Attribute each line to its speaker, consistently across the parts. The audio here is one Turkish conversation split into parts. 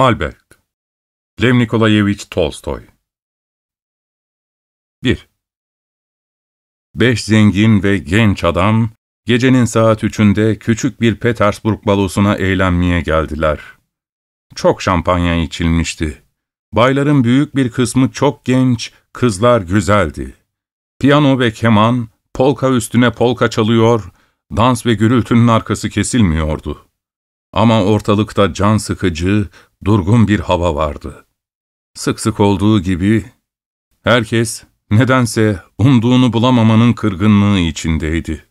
Speaker 1: Albert Lev Nikolayevich Tolstoy 1. Beş zengin ve genç adam, gecenin saat üçünde küçük bir Petersburg balosuna eğlenmeye geldiler. Çok şampanya içilmişti. Bayların büyük bir kısmı çok genç, kızlar güzeldi. Piyano ve keman, polka üstüne polka çalıyor, dans ve gürültünün arkası kesilmiyordu. Ama ortalıkta can sıkıcı, durgun bir hava vardı. Sık sık olduğu gibi, herkes nedense umduğunu bulamamanın kırgınlığı içindeydi.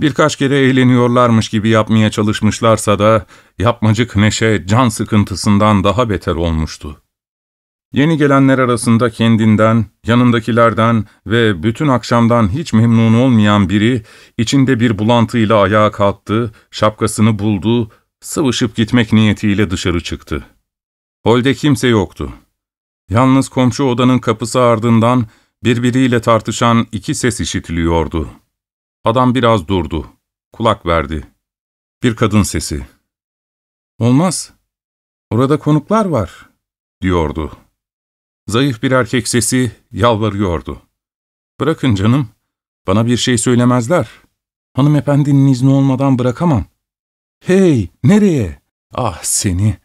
Speaker 1: Birkaç kere eğleniyorlarmış gibi yapmaya çalışmışlarsa da, yapmacık neşe can sıkıntısından daha beter olmuştu. Yeni gelenler arasında kendinden, yanındakilerden ve bütün akşamdan hiç memnun olmayan biri, içinde bir bulantıyla ayağa kalktı, şapkasını buldu, sıvışıp gitmek niyetiyle dışarı çıktı. Holde kimse yoktu. Yalnız komşu odanın kapısı ardından birbiriyle tartışan iki ses işitiliyordu. Adam biraz durdu, kulak verdi. Bir kadın sesi. ''Olmaz, orada konuklar var.'' diyordu. Zayıf bir erkek sesi yalvarıyordu. ''Bırakın canım, bana bir şey söylemezler. Hanımefendinin izni olmadan bırakamam.'' ''Hey, nereye? Ah seni!''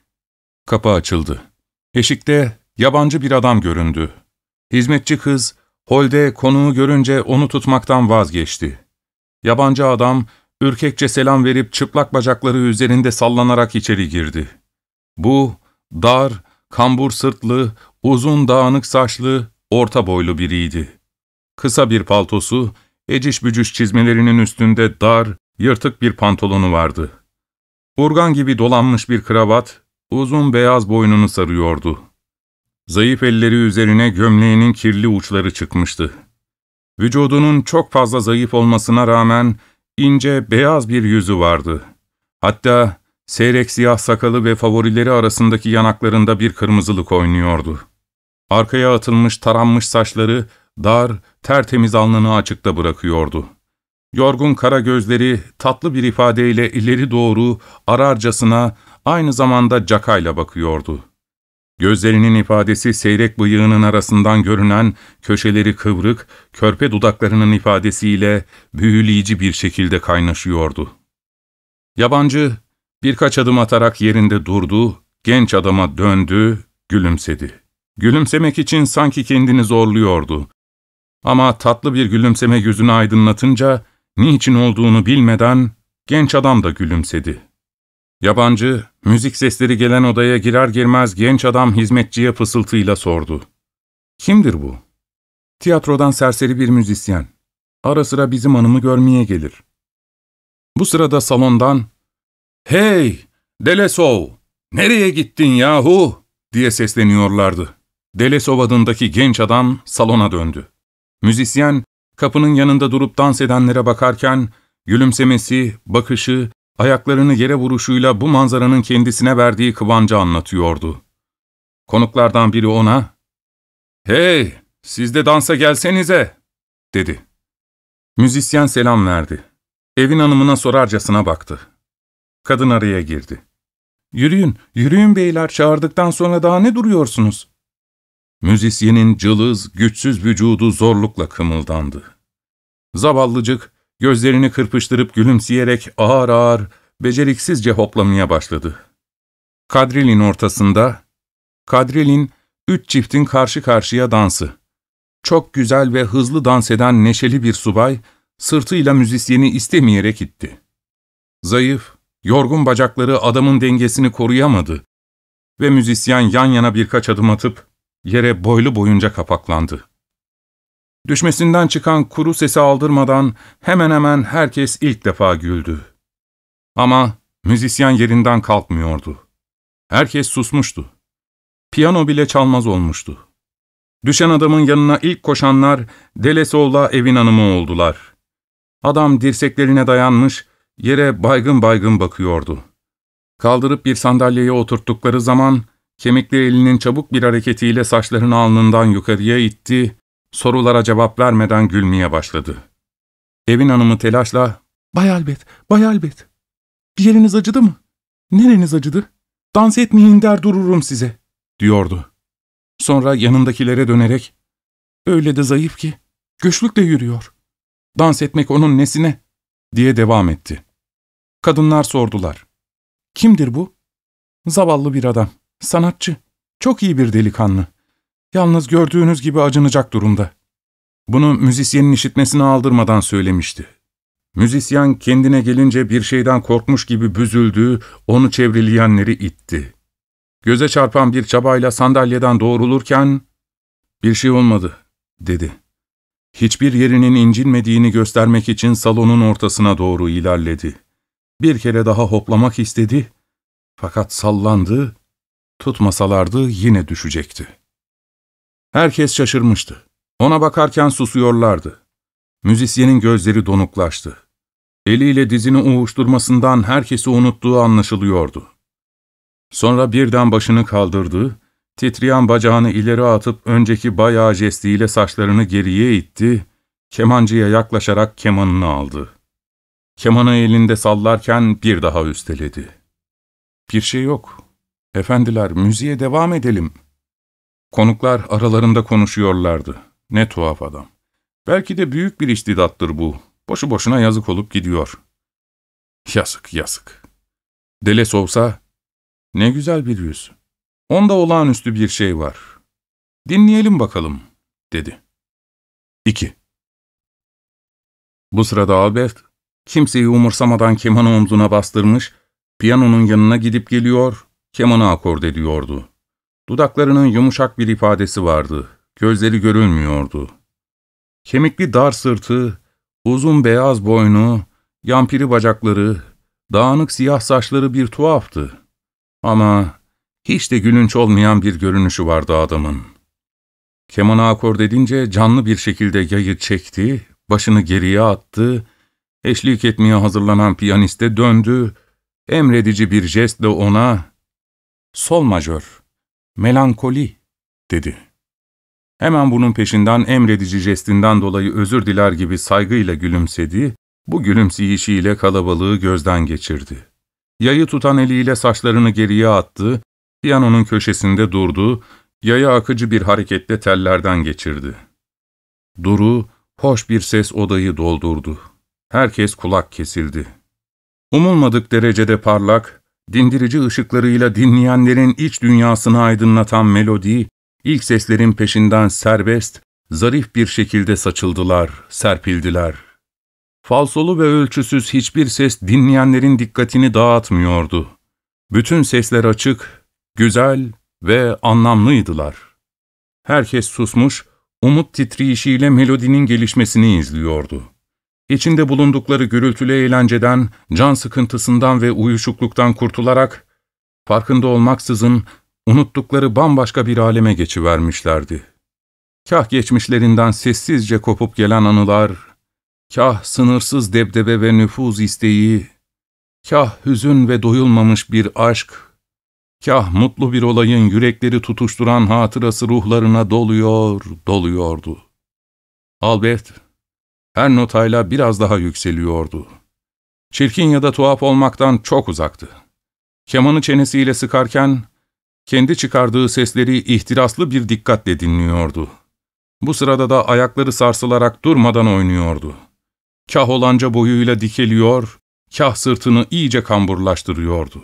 Speaker 1: Kapı açıldı. Eşikte yabancı bir adam göründü. Hizmetçi kız, holde konuğu görünce onu tutmaktan vazgeçti. Yabancı adam, ürkekçe selam verip çıplak bacakları üzerinde sallanarak içeri girdi. Bu, dar, kambur sırtlı, uzun dağınık saçlı, orta boylu biriydi. Kısa bir paltosu, eciş bücüş çizmelerinin üstünde dar, yırtık bir pantolonu vardı. Urgan gibi dolanmış bir kravat, uzun beyaz boynunu sarıyordu. Zayıf elleri üzerine gömleğinin kirli uçları çıkmıştı. Vücudunun çok fazla zayıf olmasına rağmen ince, beyaz bir yüzü vardı. Hatta seyrek siyah sakalı ve favorileri arasındaki yanaklarında bir kırmızılık oynuyordu. Arkaya atılmış taranmış saçları dar, tertemiz alnını açıkta bırakıyordu. Yorgun kara gözleri tatlı bir ifadeyle ileri doğru ararcasına aynı zamanda cakayla bakıyordu. Gözlerinin ifadesi seyrek bıyığının arasından görünen köşeleri kıvrık, körpe dudaklarının ifadesiyle büyüleyici bir şekilde kaynaşıyordu. Yabancı birkaç adım atarak yerinde durdu, genç adama döndü, gülümsedi. Gülümsemek için sanki kendini zorluyordu. Ama tatlı bir gülümseme yüzünü aydınlatınca, niçin olduğunu bilmeden genç adam da gülümsedi. Yabancı, müzik sesleri gelen odaya girer girmez genç adam hizmetçiye fısıltıyla sordu. ''Kimdir bu?'' ''Tiyatrodan serseri bir müzisyen. Ara sıra bizim hanımı görmeye gelir.'' Bu sırada salondan ''Hey, Delesov, nereye gittin yahu?'' diye sesleniyorlardı. Delesov adındaki genç adam salona döndü. Müzisyen, kapının yanında durup dans edenlere bakarken, gülümsemesi, bakışı, ayaklarını yere vuruşuyla bu manzaranın kendisine verdiği kıvancı anlatıyordu. Konuklardan biri ona, ''Hey, siz de dansa gelsenize!'' dedi. Müzisyen selam verdi. Evin hanımına sorarcasına baktı. Kadın araya girdi. ''Yürüyün, yürüyün beyler, çağırdıktan sonra daha ne duruyorsunuz?'' Müzisyenin cılız, güçsüz vücudu zorlukla kımıldandı. Zavallıcık, gözlerini kırpıştırıp gülümseyerek ağır ağır, beceriksizce hoplamaya başladı. Kadrilin ortasında, Kadrilin, üç çiftin karşı karşıya dansı. Çok güzel ve hızlı dans eden neşeli bir subay, sırtıyla müzisyeni istemeyerek itti. Zayıf, yorgun bacakları adamın dengesini koruyamadı ve müzisyen yan yana birkaç adım atıp yere boylu boyunca kapaklandı. Düşmesinden çıkan kuru sesi aldırmadan hemen hemen herkes ilk defa güldü. Ama müzisyen yerinden kalkmıyordu. Herkes susmuştu. Piyano bile çalmaz olmuştu. Düşen adamın yanına ilk koşanlar Delesoğla evin hanımı oldular. Adam dirseklerine dayanmış, yere baygın baygın bakıyordu. Kaldırıp bir sandalyeye oturttukları zaman, kemikli elinin çabuk bir hareketiyle saçlarını alnından yukarıya itti, sorulara cevap vermeden gülmeye başladı. Evin hanımı telaşla, ''Bay Albet, Bay Albet, bir yeriniz acıdı mı? Nereniz acıdı? Dans etmeyin der dururum size.'' diyordu. Sonra yanındakilere dönerek, ''Öyle de zayıf ki, güçlükle yürüyor. Dans etmek onun nesine?'' diye devam etti. Kadınlar sordular. ''Kimdir bu?'' ''Zavallı bir adam, sanatçı, çok iyi bir delikanlı. Yalnız gördüğünüz gibi acınacak durumda.'' Bunu müzisyenin işitmesine aldırmadan söylemişti. Müzisyen kendine gelince bir şeyden korkmuş gibi büzüldü, onu çevreleyenleri itti. Göze çarpan bir çabayla sandalyeden doğrulurken, ''Bir şey olmadı.'' dedi. Hiçbir yerinin incinmediğini göstermek için salonun ortasına doğru ilerledi. Bir kere daha hoplamak istedi, fakat sallandı, tutmasalardı yine düşecekti. Herkes şaşırmıştı. Ona bakarken susuyorlardı. Müzisyenin gözleri donuklaştı. Eliyle dizini uğuşturmasından herkesi unuttuğu anlaşılıyordu. Sonra birden başını kaldırdı, titreyen bacağını ileri atıp önceki bayağı jestiyle saçlarını geriye itti, kemancıya yaklaşarak kemanını aldı. Kemanı elinde sallarken bir daha üsteledi. ''Bir şey yok. Efendiler, müziğe devam edelim.'' Konuklar aralarında konuşuyorlardı. Ne tuhaf adam. Belki de büyük bir istidattır bu. Boşu boşuna yazık olup gidiyor. Yazık, yazık. Deles olsa, ne güzel bir yüz. Onda olağanüstü bir şey var. Dinleyelim bakalım, dedi. 2. Bu sırada Albert, kimseyi umursamadan kemanı omzuna bastırmış, piyanonun yanına gidip geliyor, kemanı akord ediyordu. Dudaklarının yumuşak bir ifadesi vardı, gözleri görülmüyordu. Kemikli dar sırtı, uzun beyaz boynu, yampiri bacakları, dağınık siyah saçları bir tuhaftı. Ama hiç de gülünç olmayan bir görünüşü vardı adamın. Kemanı akord edince canlı bir şekilde yayı çekti, başını geriye attı, eşlik etmeye hazırlanan piyaniste döndü, emredici bir jestle ona ''Sol majör, melankoli'' dedi. Hemen bunun peşinden emredici jestinden dolayı özür diler gibi saygıyla gülümsedi, bu gülümseyişiyle kalabalığı gözden geçirdi. Yayı tutan eliyle saçlarını geriye attı, piyanonun köşesinde durdu, yayı akıcı bir hareketle tellerden geçirdi. Duru, hoş bir ses odayı doldurdu. Herkes kulak kesildi. Umulmadık derecede parlak, dindirici ışıklarıyla dinleyenlerin iç dünyasını aydınlatan melodi, ilk seslerin peşinden serbest, zarif bir şekilde saçıldılar, serpildiler. Falsolu ve ölçüsüz hiçbir ses dinleyenlerin dikkatini dağıtmıyordu. Bütün sesler açık, güzel ve anlamlıydılar. Herkes susmuş, umut titriyişiyle melodinin gelişmesini izliyordu. İçinde bulundukları gürültülü eğlenceden, can sıkıntısından ve uyuşukluktan kurtularak, farkında olmaksızın unuttukları bambaşka bir aleme geçivermişlerdi. Kah geçmişlerinden sessizce kopup gelen anılar, kah sınırsız debdebe ve nüfuz isteği, kah hüzün ve doyulmamış bir aşk, kah mutlu bir olayın yürekleri tutuşturan hatırası ruhlarına doluyor, doluyordu. Albert, her notayla biraz daha yükseliyordu. Çirkin ya da tuhaf olmaktan çok uzaktı. Kemanı çenesiyle sıkarken, kendi çıkardığı sesleri ihtiraslı bir dikkatle dinliyordu. Bu sırada da ayakları sarsılarak durmadan oynuyordu. Kah olanca boyuyla dikeliyor, kah sırtını iyice kamburlaştırıyordu.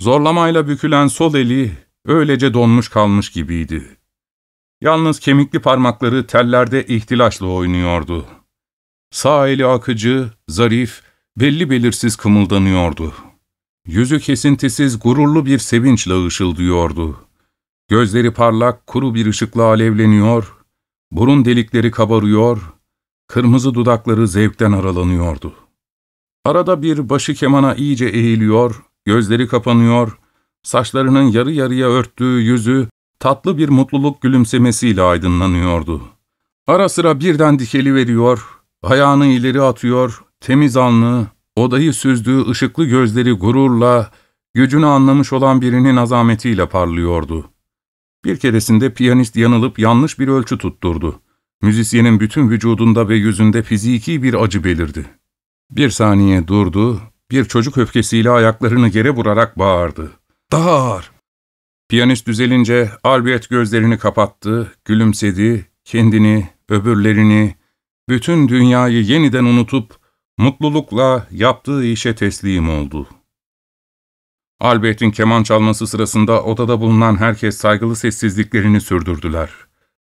Speaker 1: Zorlamayla bükülen sol eli öylece donmuş kalmış gibiydi. Yalnız kemikli parmakları tellerde ihtilaşla oynuyordu. Sağ eli akıcı, zarif, belli belirsiz kımıldanıyordu. Yüzü kesintisiz, gururlu bir sevinçle ışıldıyordu. Gözleri parlak, kuru bir ışıkla alevleniyor, burun delikleri kabarıyor, kırmızı dudakları zevkten aralanıyordu. Arada bir başı kemana iyice eğiliyor, gözleri kapanıyor, Saçlarının yarı yarıya örttüğü yüzü tatlı bir mutluluk gülümsemesiyle aydınlanıyordu. Ara sıra birden dikeli veriyor, ayağını ileri atıyor, temiz alnı, odayı süzdüğü ışıklı gözleri gururla, gücünü anlamış olan birinin azametiyle parlıyordu. Bir keresinde piyanist yanılıp yanlış bir ölçü tutturdu. Müzisyenin bütün vücudunda ve yüzünde fiziki bir acı belirdi. Bir saniye durdu, bir çocuk öfkesiyle ayaklarını geri vurarak bağırdı. ''Daha ağır!'' Piyanist düzelince Albert gözlerini kapattı, gülümsedi, kendini, öbürlerini, bütün dünyayı yeniden unutup mutlulukla yaptığı işe teslim oldu. Albert'in keman çalması sırasında odada bulunan herkes saygılı sessizliklerini sürdürdüler.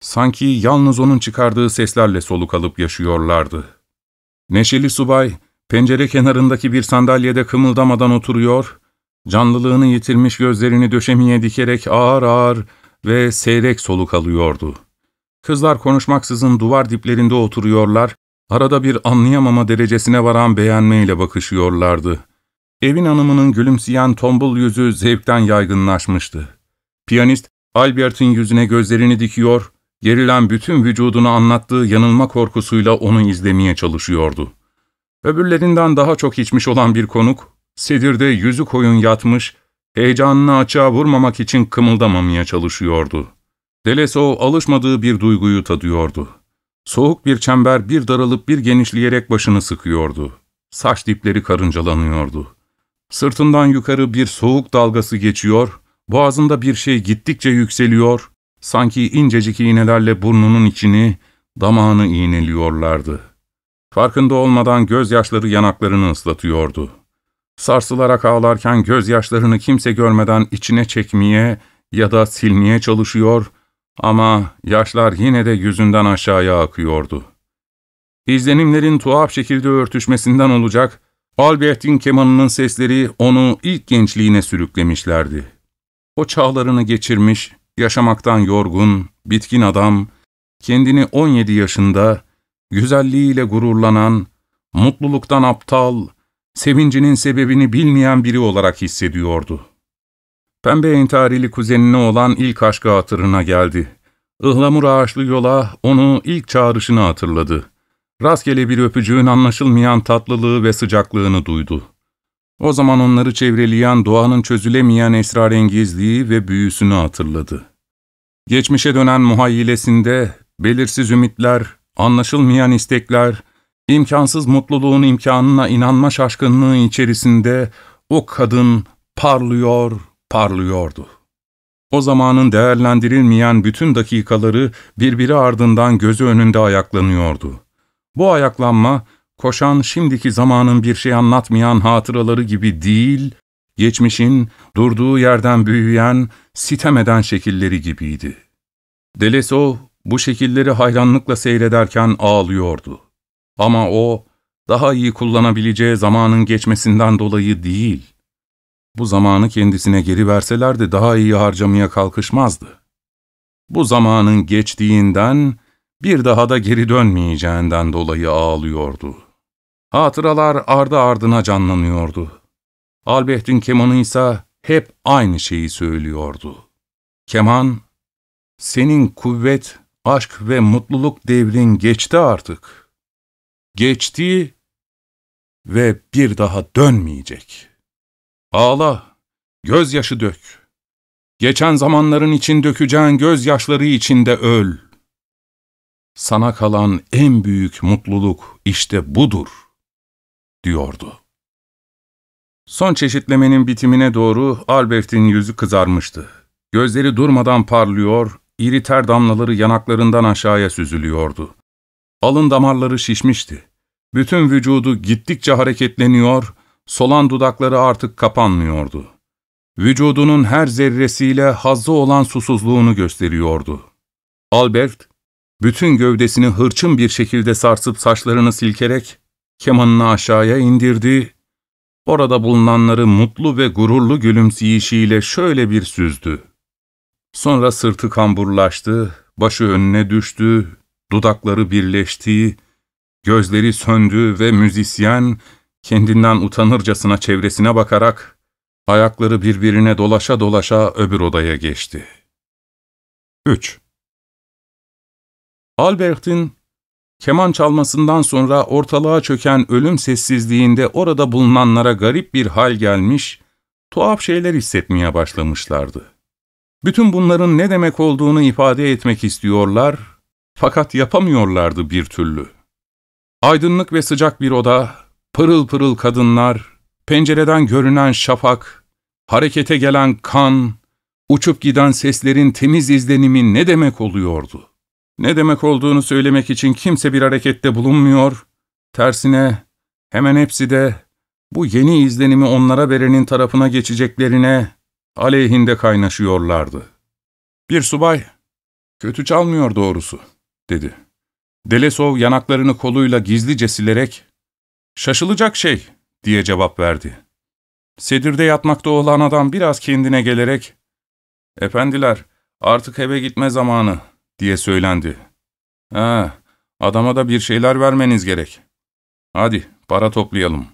Speaker 1: Sanki yalnız onun çıkardığı seslerle soluk alıp yaşıyorlardı. Neşeli subay, pencere kenarındaki bir sandalyede kımıldamadan oturuyor, canlılığını yitirmiş gözlerini döşemeye dikerek ağır ağır ve seyrek soluk alıyordu. Kızlar konuşmaksızın duvar diplerinde oturuyorlar, arada bir anlayamama derecesine varan beğenmeyle bakışıyorlardı. Evin hanımının gülümseyen tombul yüzü zevkten yaygınlaşmıştı. Piyanist, Albert'in yüzüne gözlerini dikiyor, gerilen bütün vücudunu anlattığı yanılma korkusuyla onu izlemeye çalışıyordu. Öbürlerinden daha çok içmiş olan bir konuk, sedirde yüzü koyun yatmış, heyecanını açığa vurmamak için kımıldamamaya çalışıyordu. Deleso alışmadığı bir duyguyu tadıyordu. Soğuk bir çember bir daralıp bir genişleyerek başını sıkıyordu. Saç dipleri karıncalanıyordu. Sırtından yukarı bir soğuk dalgası geçiyor, boğazında bir şey gittikçe yükseliyor, sanki incecik iğnelerle burnunun içini, damağını iğneliyorlardı. Farkında olmadan gözyaşları yanaklarını ıslatıyordu. Sarsılarak ağlarken gözyaşlarını kimse görmeden içine çekmeye ya da silmeye çalışıyor ama yaşlar yine de yüzünden aşağıya akıyordu. İzlenimlerin tuhaf şekilde örtüşmesinden olacak, Albert'in kemanının sesleri onu ilk gençliğine sürüklemişlerdi. O çağlarını geçirmiş, yaşamaktan yorgun, bitkin adam, kendini 17 yaşında, güzelliğiyle gururlanan, mutluluktan aptal, sevincinin sebebini bilmeyen biri olarak hissediyordu. Pembe entarili kuzenine olan ilk aşkı hatırına geldi. Ihlamur ağaçlı yola onu ilk çağrışını hatırladı. Rastgele bir öpücüğün anlaşılmayan tatlılığı ve sıcaklığını duydu. O zaman onları çevreleyen doğanın çözülemeyen esrarengizliği ve büyüsünü hatırladı. Geçmişe dönen muhayyilesinde belirsiz ümitler, anlaşılmayan istekler, imkansız mutluluğun imkanına inanma şaşkınlığı içerisinde o kadın parlıyor, parlıyordu. O zamanın değerlendirilmeyen bütün dakikaları birbiri ardından gözü önünde ayaklanıyordu. Bu ayaklanma, koşan şimdiki zamanın bir şey anlatmayan hatıraları gibi değil, geçmişin durduğu yerden büyüyen, sitem eden şekilleri gibiydi. Deleso bu şekilleri hayranlıkla seyrederken ağlıyordu. Ama o, daha iyi kullanabileceği zamanın geçmesinden dolayı değil, bu zamanı kendisine geri verselerdi daha iyi harcamaya kalkışmazdı. Bu zamanın geçtiğinden, bir daha da geri dönmeyeceğinden dolayı ağlıyordu. Hatıralar ardı ardına canlanıyordu. Albert'in kemanı ise hep aynı şeyi söylüyordu. Keman, senin kuvvet, aşk ve mutluluk devrin geçti artık. Geçti ve bir daha dönmeyecek. Ağla, gözyaşı dök. Geçen zamanların için dökeceğin gözyaşları içinde öl. Sana kalan en büyük mutluluk işte budur, diyordu. Son çeşitlemenin bitimine doğru Albert'in yüzü kızarmıştı. Gözleri durmadan parlıyor, iri ter damlaları yanaklarından aşağıya süzülüyordu. Alın damarları şişmişti. Bütün vücudu gittikçe hareketleniyor, solan dudakları artık kapanmıyordu. Vücudunun her zerresiyle hazzı olan susuzluğunu gösteriyordu. Albert, bütün gövdesini hırçın bir şekilde sarsıp saçlarını silkerek kemanını aşağıya indirdi, orada bulunanları mutlu ve gururlu gülümseyişiyle şöyle bir süzdü. Sonra sırtı kamburlaştı, başı önüne düştü, dudakları birleşti, gözleri söndü ve müzisyen kendinden utanırcasına çevresine bakarak Ayakları birbirine dolaşa dolaşa öbür odaya geçti. 3. Albert'in keman çalmasından sonra ortalığa çöken ölüm sessizliğinde orada bulunanlara garip bir hal gelmiş, tuhaf şeyler hissetmeye başlamışlardı. Bütün bunların ne demek olduğunu ifade etmek istiyorlar, fakat yapamıyorlardı bir türlü. Aydınlık ve sıcak bir oda, pırıl pırıl kadınlar, pencereden görünen şafak, harekete gelen kan, uçup giden seslerin temiz izlenimi ne demek oluyordu? Ne demek olduğunu söylemek için kimse bir harekette bulunmuyor, tersine hemen hepsi de bu yeni izlenimi onlara verenin tarafına geçeceklerine aleyhinde kaynaşıyorlardı. Bir subay, kötü çalmıyor doğrusu, dedi. Delesov yanaklarını koluyla gizlice silerek, şaşılacak şey, diye cevap verdi. Sedirde yatmakta olan adam biraz kendine gelerek, efendiler, artık eve gitme zamanı, diye söylendi. Ha, adama da bir şeyler vermeniz gerek. Hadi, para toplayalım.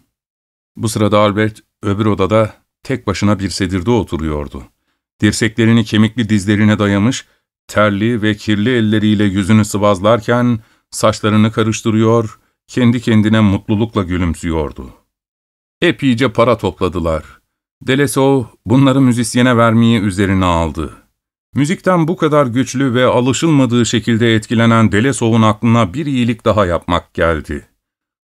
Speaker 1: Bu sırada Albert, öbür odada tek başına bir sedirde oturuyordu. Dirseklerini kemikli dizlerine dayamış, terli ve kirli elleriyle yüzünü sıvazlarken, saçlarını karıştırıyor, kendi kendine mutlulukla gülümsüyordu. Epeyce para topladılar. Delesov bunları müzisyene vermeyi üzerine aldı. Müzikten bu kadar güçlü ve alışılmadığı şekilde etkilenen Delesov'un aklına bir iyilik daha yapmak geldi.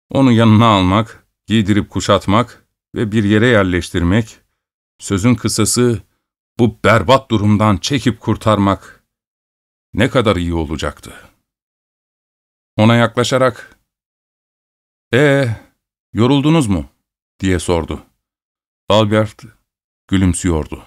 Speaker 1: Onu yanına almak, giydirip kuşatmak ve bir yere yerleştirmek, sözün kısası bu berbat durumdan çekip kurtarmak ne kadar iyi olacaktı. Ona yaklaşarak, ''Ee, yoruldunuz mu?'' diye sordu. Albert gülümsüyordu.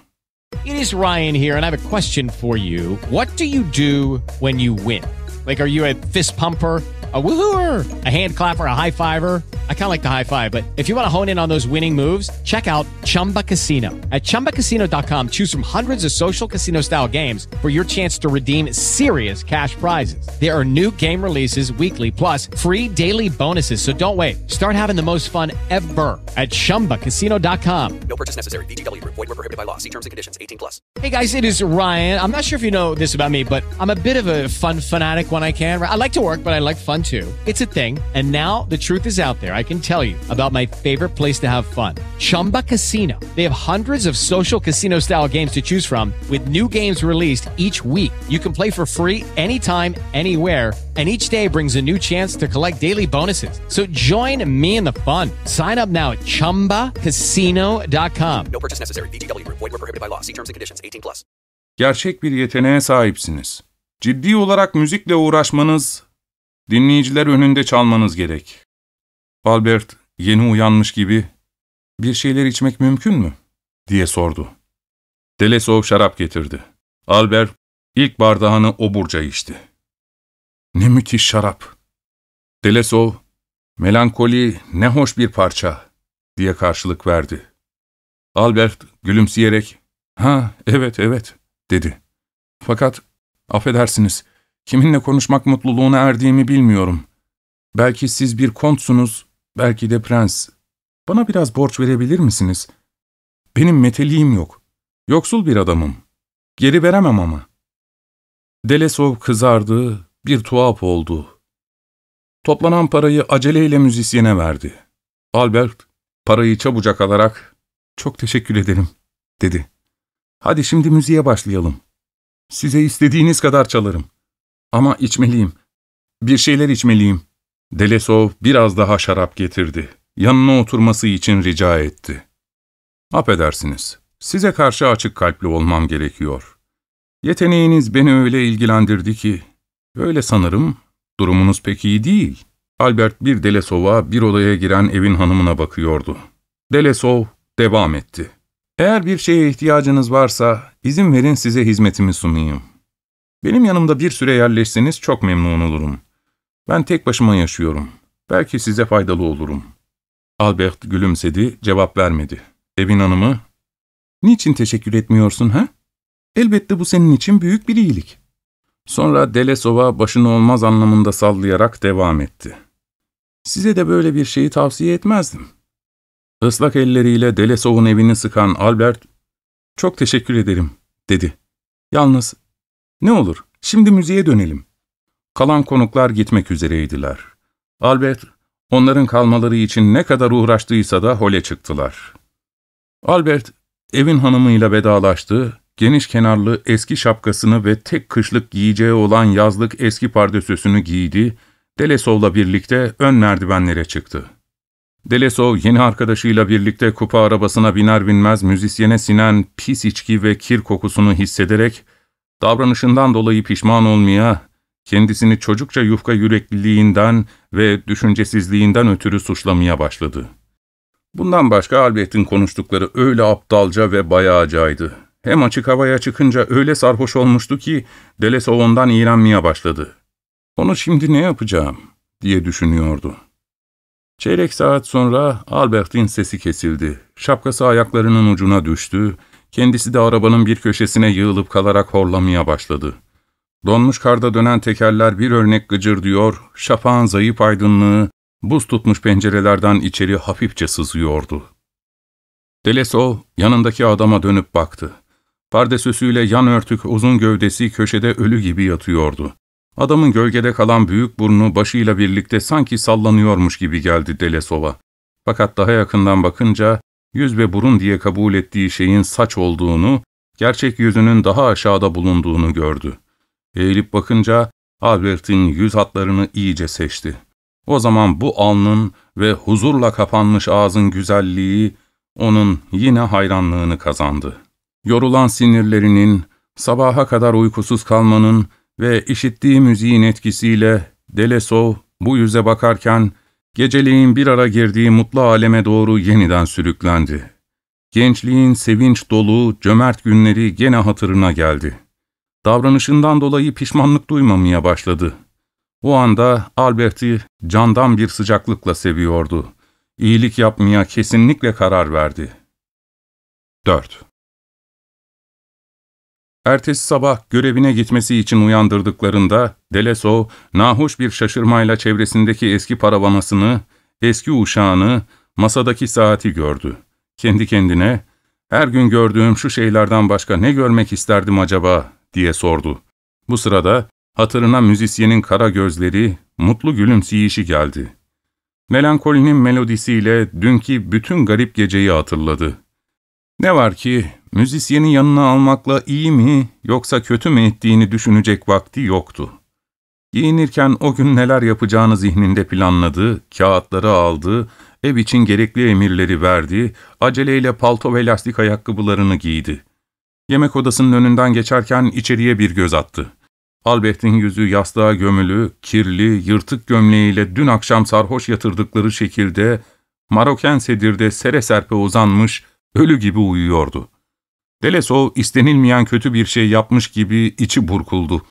Speaker 2: It is Ryan here, and I have a question for you. What do you do when you win? Like, are you a fist pumper? a woohooer, a hand clapper, a high fiver. I kind of like the high five, but if you want to hone in on those winning moves, check out Chumba Casino. At ChumbaCasino.com, choose from hundreds of social casino style games for your chance to redeem serious cash prizes. There are new game releases weekly, plus free daily bonuses. So don't wait. Start having the most fun ever at ChumbaCasino.com.
Speaker 3: No purchase necessary. VGW. Void were prohibited by law. See terms and conditions. 18 plus.
Speaker 2: Hey guys, it is Ryan. I'm not sure if you know this about me, but I'm a bit of a fun fanatic when I can. I like to work, but I like fun too. It's a thing. And now the truth is out there. I can tell you about my favorite place to have fun Chumba Casino. They have hundreds of social casino style games to choose from, with new games released each week. You can play for free anytime, anywhere. And each day brings a new chance to collect daily bonuses. So join me in the fun. Sign up now at chumbacasino.com.
Speaker 3: No purchase necessary. VGW. Void were prohibited by law. See terms and conditions. 18 plus.
Speaker 1: Gerçek bir yeteneğe sahipsiniz. Ciddi olarak müzikle uğraşmanız Dinleyiciler önünde çalmanız gerek. Albert yeni uyanmış gibi, ''Bir şeyler içmek mümkün mü?'' diye sordu. Delesov şarap getirdi. Albert ilk bardağını oburca içti. ''Ne müthiş şarap!'' Delesov, ''Melankoli ne hoş bir parça!'' diye karşılık verdi. Albert gülümseyerek, ''Ha, evet, evet.'' dedi. ''Fakat, affedersiniz, Kiminle konuşmak mutluluğuna erdiğimi bilmiyorum. Belki siz bir kontsunuz, belki de prens. Bana biraz borç verebilir misiniz? Benim meteliğim yok. Yoksul bir adamım. Geri veremem ama. Delesov kızardı, bir tuhaf oldu. Toplanan parayı aceleyle müzisyene verdi. Albert, parayı çabucak alarak, ''Çok teşekkür ederim.'' dedi. ''Hadi şimdi müziğe başlayalım. Size istediğiniz kadar çalarım.'' Ama içmeliyim. Bir şeyler içmeliyim. Delesov biraz daha şarap getirdi. Yanına oturması için rica etti. Affedersiniz, size karşı açık kalpli olmam gerekiyor. Yeteneğiniz beni öyle ilgilendirdi ki, öyle sanırım, durumunuz pek iyi değil. Albert bir Delesov'a bir odaya giren evin hanımına bakıyordu. Delesov devam etti. Eğer bir şeye ihtiyacınız varsa, izin verin size hizmetimi sunayım. Benim yanımda bir süre yerleşseniz çok memnun olurum. Ben tek başıma yaşıyorum. Belki size faydalı olurum. Albert gülümsedi, cevap vermedi. Evin hanımı, ''Niçin teşekkür etmiyorsun ha? Elbette bu senin için büyük bir iyilik.'' Sonra Delesov'a başını olmaz anlamında sallayarak devam etti. ''Size de böyle bir şeyi tavsiye etmezdim. Islak elleriyle Delesov'un evini sıkan Albert, ''Çok teşekkür ederim.'' dedi. ''Yalnız ne olur şimdi müziğe dönelim.'' Kalan konuklar gitmek üzereydiler. Albert, onların kalmaları için ne kadar uğraştıysa da hole çıktılar. Albert, evin hanımıyla vedalaştı, geniş kenarlı eski şapkasını ve tek kışlık giyeceği olan yazlık eski pardösüsünü giydi, Delesov'la birlikte ön merdivenlere çıktı. Delesov yeni arkadaşıyla birlikte kupa arabasına biner binmez müzisyene sinen pis içki ve kir kokusunu hissederek, davranışından dolayı pişman olmaya, kendisini çocukça yufka yürekliliğinden ve düşüncesizliğinden ötürü suçlamaya başladı. Bundan başka Albert'in konuştukları öyle aptalca ve bayağıcaydı. Hem açık havaya çıkınca öyle sarhoş olmuştu ki Delesov ondan iğrenmeye başladı. Onu şimdi ne yapacağım diye düşünüyordu. Çeyrek saat sonra Albert'in sesi kesildi. Şapkası ayaklarının ucuna düştü. Kendisi de arabanın bir köşesine yığılıp kalarak horlamaya başladı. Donmuş karda dönen tekerler bir örnek gıcırdıyor, şafağın zayıf aydınlığı, buz tutmuş pencerelerden içeri hafifçe sızıyordu. Delesov yanındaki adama dönüp baktı. Pardesüsüyle yan örtük uzun gövdesi köşede ölü gibi yatıyordu. Adamın gölgede kalan büyük burnu başıyla birlikte sanki sallanıyormuş gibi geldi Delesov'a. Fakat daha yakından bakınca yüz ve burun diye kabul ettiği şeyin saç olduğunu, gerçek yüzünün daha aşağıda bulunduğunu gördü. Eğilip bakınca Albert'in yüz hatlarını iyice seçti. O zaman bu alnın ve huzurla kapanmış ağzın güzelliği onun yine hayranlığını kazandı. Yorulan sinirlerinin, sabaha kadar uykusuz kalmanın ve işittiği müziğin etkisiyle Delesov bu yüze bakarken geceliğin bir ara girdiği mutlu aleme doğru yeniden sürüklendi. Gençliğin sevinç dolu, cömert günleri gene hatırına geldi. Davranışından dolayı pişmanlık duymamaya başladı. O anda Albert'i candan bir sıcaklıkla seviyordu. İyilik yapmaya kesinlikle karar verdi. 4. Ertesi sabah görevine gitmesi için uyandırdıklarında Delesov, nahoş bir şaşırmayla çevresindeki eski paravanasını, eski uşağını, masadaki saati gördü. Kendi kendine, ''Her gün gördüğüm şu şeylerden başka ne görmek isterdim acaba?'' diye sordu. Bu sırada hatırına müzisyenin kara gözleri, mutlu gülümseyişi geldi. Melankolinin melodisiyle dünkü bütün garip geceyi hatırladı. Ne var ki müzisyeni yanına almakla iyi mi yoksa kötü mü ettiğini düşünecek vakti yoktu. Giyinirken o gün neler yapacağını zihninde planladı, kağıtları aldı, ev için gerekli emirleri verdi, aceleyle palto ve lastik ayakkabılarını giydi. Yemek odasının önünden geçerken içeriye bir göz attı. Albert'in yüzü yastığa gömülü, kirli, yırtık gömleğiyle dün akşam sarhoş yatırdıkları şekilde Maroken sedirde sere serpe uzanmış, ölü gibi uyuyordu. Delesov istenilmeyen kötü bir şey yapmış gibi içi burkuldu.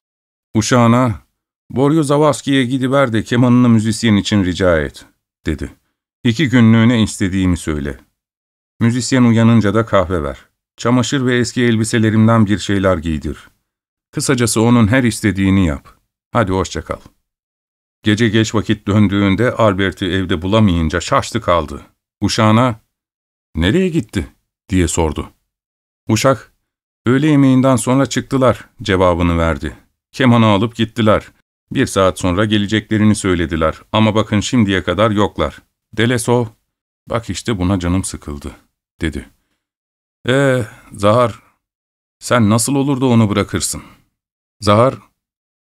Speaker 1: Uşağına, ''Boryo Zavavski'ye gidiver de kemanını müzisyen için rica et.'' dedi. ''İki günlüğüne istediğimi söyle. Müzisyen uyanınca da kahve ver. Çamaşır ve eski elbiselerimden bir şeyler giydir. Kısacası onun her istediğini yap. Hadi hoşça kal.'' Gece geç vakit döndüğünde Albert'i evde bulamayınca şaştı kaldı. Uşağına, ''Nereye gitti?'' diye sordu. Uşak, öğle yemeğinden sonra çıktılar cevabını verdi. Kemanı alıp gittiler. Bir saat sonra geleceklerini söylediler ama bakın şimdiye kadar yoklar. Delesov, bak işte buna canım sıkıldı, dedi. Ee, Zahar, sen nasıl olur da onu bırakırsın? Zahar,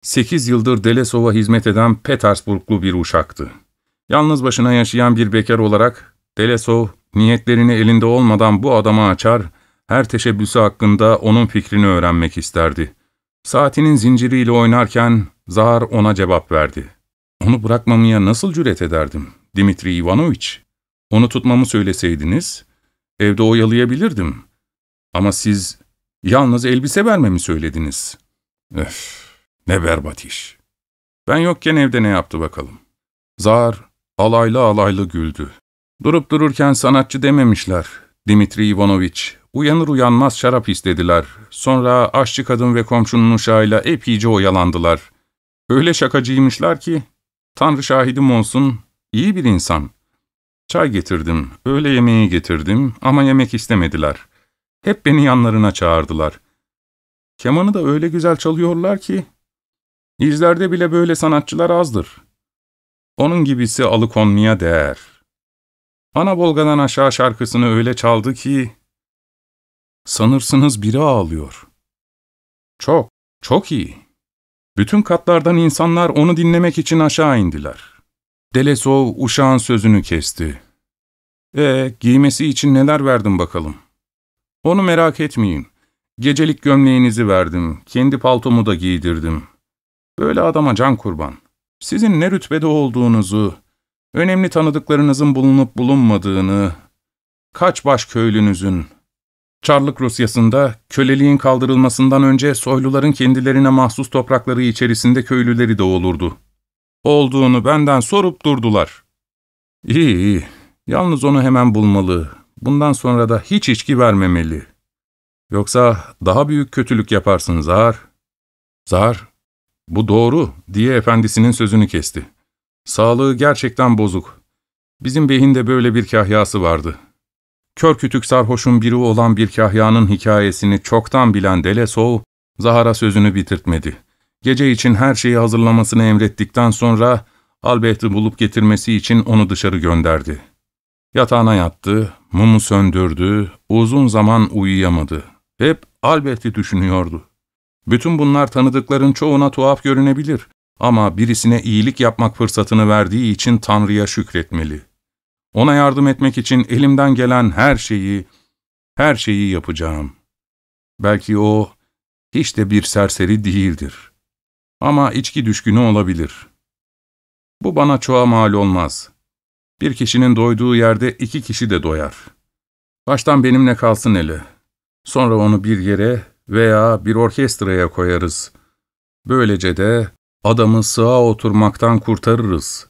Speaker 1: sekiz yıldır Delesov'a hizmet eden Petersburglu bir uşaktı. Yalnız başına yaşayan bir bekar olarak Delesov, niyetlerini elinde olmadan bu adama açar her teşebbüsü hakkında onun fikrini öğrenmek isterdi. Saatinin zinciriyle oynarken Zahar ona cevap verdi. Onu bırakmamaya nasıl cüret ederdim, Dimitri Ivanoviç? Onu tutmamı söyleseydiniz, evde oyalayabilirdim. Ama siz yalnız elbise vermemi söylediniz. Öf, ne berbat iş. Ben yokken evde ne yaptı bakalım. Zahar alaylı alaylı güldü. Durup dururken sanatçı dememişler, Dimitri Ivanoviç. Uyanır uyanmaz şarap istediler. Sonra aşçı kadın ve komşunun uşağıyla epeyce oyalandılar. Öyle şakacıymışlar ki, Tanrı şahidim olsun, iyi bir insan. Çay getirdim, öğle yemeği getirdim ama yemek istemediler. Hep beni yanlarına çağırdılar. Kemanı da öyle güzel çalıyorlar ki, izlerde bile böyle sanatçılar azdır. Onun gibisi alıkonmaya değer. Ana Volga'dan aşağı şarkısını öyle çaldı ki, sanırsınız biri ağlıyor. Çok, çok iyi. Bütün katlardan insanlar onu dinlemek için aşağı indiler. Delesov uşağın sözünü kesti. E giymesi için neler verdim bakalım. Onu merak etmeyin. Gecelik gömleğinizi verdim, kendi paltomu da giydirdim. Böyle adama can kurban. Sizin ne rütbede olduğunuzu, önemli tanıdıklarınızın bulunup bulunmadığını, kaç baş köylünüzün, Çarlık Rusyası'nda köleliğin kaldırılmasından önce soyluların kendilerine mahsus toprakları içerisinde köylüleri de olurdu. Olduğunu benden sorup durdular. İyi iyi, yalnız onu hemen bulmalı, bundan sonra da hiç içki vermemeli. Yoksa daha büyük kötülük yaparsın Zar. Zar, bu doğru diye efendisinin sözünü kesti. Sağlığı gerçekten bozuk. Bizim beyin de böyle bir kahyası vardı. Kör kütük sarhoşun biri olan bir kahyanın hikayesini çoktan bilen Delesov, Zahar'a sözünü bitirtmedi. Gece için her şeyi hazırlamasını emrettikten sonra, Albert'i bulup getirmesi için onu dışarı gönderdi. Yatağına yattı, mumu söndürdü, uzun zaman uyuyamadı. Hep Albert'i düşünüyordu. Bütün bunlar tanıdıkların çoğuna tuhaf görünebilir ama birisine iyilik yapmak fırsatını verdiği için Tanrı'ya şükretmeli. Ona yardım etmek için elimden gelen her şeyi, her şeyi yapacağım. Belki o hiç de bir serseri değildir. Ama içki düşkünü olabilir. Bu bana çoğa mal olmaz. Bir kişinin doyduğu yerde iki kişi de doyar. Baştan benimle kalsın hele. Sonra onu bir yere veya bir orkestraya koyarız. Böylece de adamı sığa oturmaktan kurtarırız.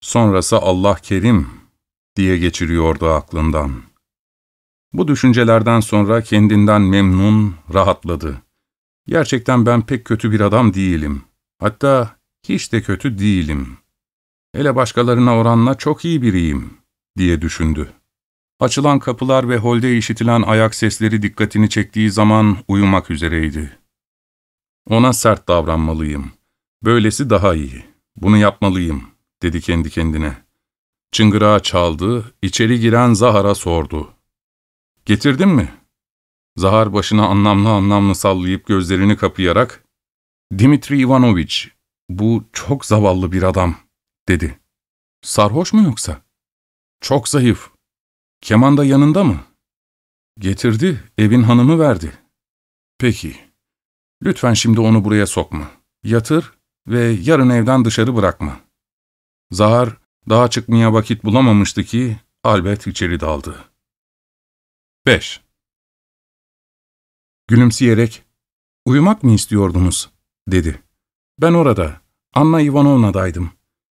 Speaker 1: Sonrası Allah kerim diye geçiriyordu aklından. Bu düşüncelerden sonra kendinden memnun, rahatladı. Gerçekten ben pek kötü bir adam değilim. Hatta hiç de kötü değilim. Hele başkalarına oranla çok iyi biriyim, diye düşündü. Açılan kapılar ve holde işitilen ayak sesleri dikkatini çektiği zaman uyumak üzereydi. Ona sert davranmalıyım. Böylesi daha iyi. Bunu yapmalıyım, dedi kendi kendine. Çıngırağı çaldı, içeri giren Zahar'a sordu. ''Getirdin mi?'' Zahar başını anlamlı anlamlı sallayıp gözlerini kapayarak, ''Dimitri Ivanoviç, bu çok zavallı bir adam.'' dedi. ''Sarhoş mu yoksa?'' ''Çok zayıf. Keman da yanında mı?'' ''Getirdi, evin hanımı verdi.'' ''Peki. Lütfen şimdi onu buraya sokma. Yatır ve yarın evden dışarı bırakma.'' Zahar, daha çıkmaya vakit bulamamıştı ki Albert içeri daldı. 5. Gülümseyerek, ''Uyumak mı istiyordunuz?'' dedi. ''Ben orada, Anna Ivanovna'daydım.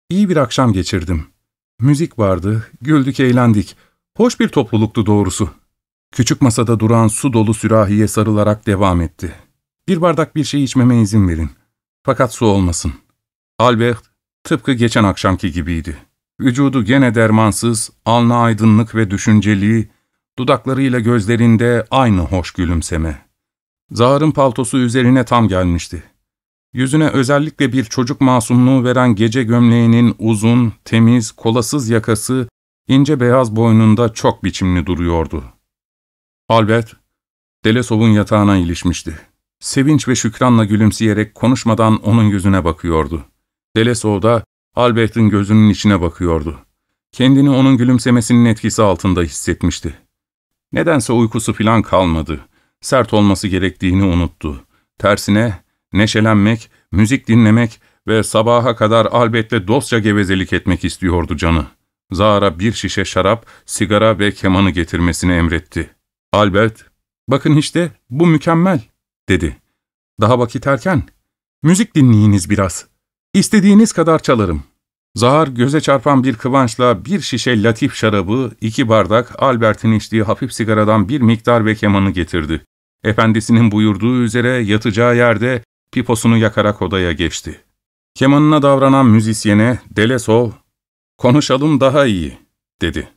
Speaker 1: İyi bir akşam geçirdim. Müzik vardı, güldük eğlendik. Hoş bir topluluktu doğrusu.'' Küçük masada duran su dolu sürahiye sarılarak devam etti. ''Bir bardak bir şey içmeme izin verin. Fakat su olmasın.'' Albert, tıpkı geçen akşamki gibiydi. Vücudu gene dermansız, alnı aydınlık ve düşünceli, dudaklarıyla gözlerinde aynı hoş gülümseme. Zahar'ın paltosu üzerine tam gelmişti. Yüzüne özellikle bir çocuk masumluğu veren gece gömleğinin uzun, temiz, kolasız yakası, ince beyaz boynunda çok biçimli duruyordu. Albert, Delesov'un yatağına ilişmişti. Sevinç ve şükranla gülümseyerek konuşmadan onun yüzüne bakıyordu. Delesov da Albert'in gözünün içine bakıyordu. Kendini onun gülümsemesinin etkisi altında hissetmişti. Nedense uykusu filan kalmadı. Sert olması gerektiğini unuttu. Tersine neşelenmek, müzik dinlemek ve sabaha kadar Albert'le dostça gevezelik etmek istiyordu canı. Zara bir şişe şarap, sigara ve kemanı getirmesini emretti. Albert, ''Bakın işte bu mükemmel.'' dedi. ''Daha vakit erken. Müzik dinleyiniz biraz.'' İstediğiniz kadar çalarım. Zahar göze çarpan bir kıvançla bir şişe latif şarabı, iki bardak Albert'in içtiği hafif sigaradan bir miktar ve kemanı getirdi. Efendisinin buyurduğu üzere yatacağı yerde piposunu yakarak odaya geçti. Kemanına davranan müzisyene Delesov, ''Konuşalım daha iyi.'' dedi.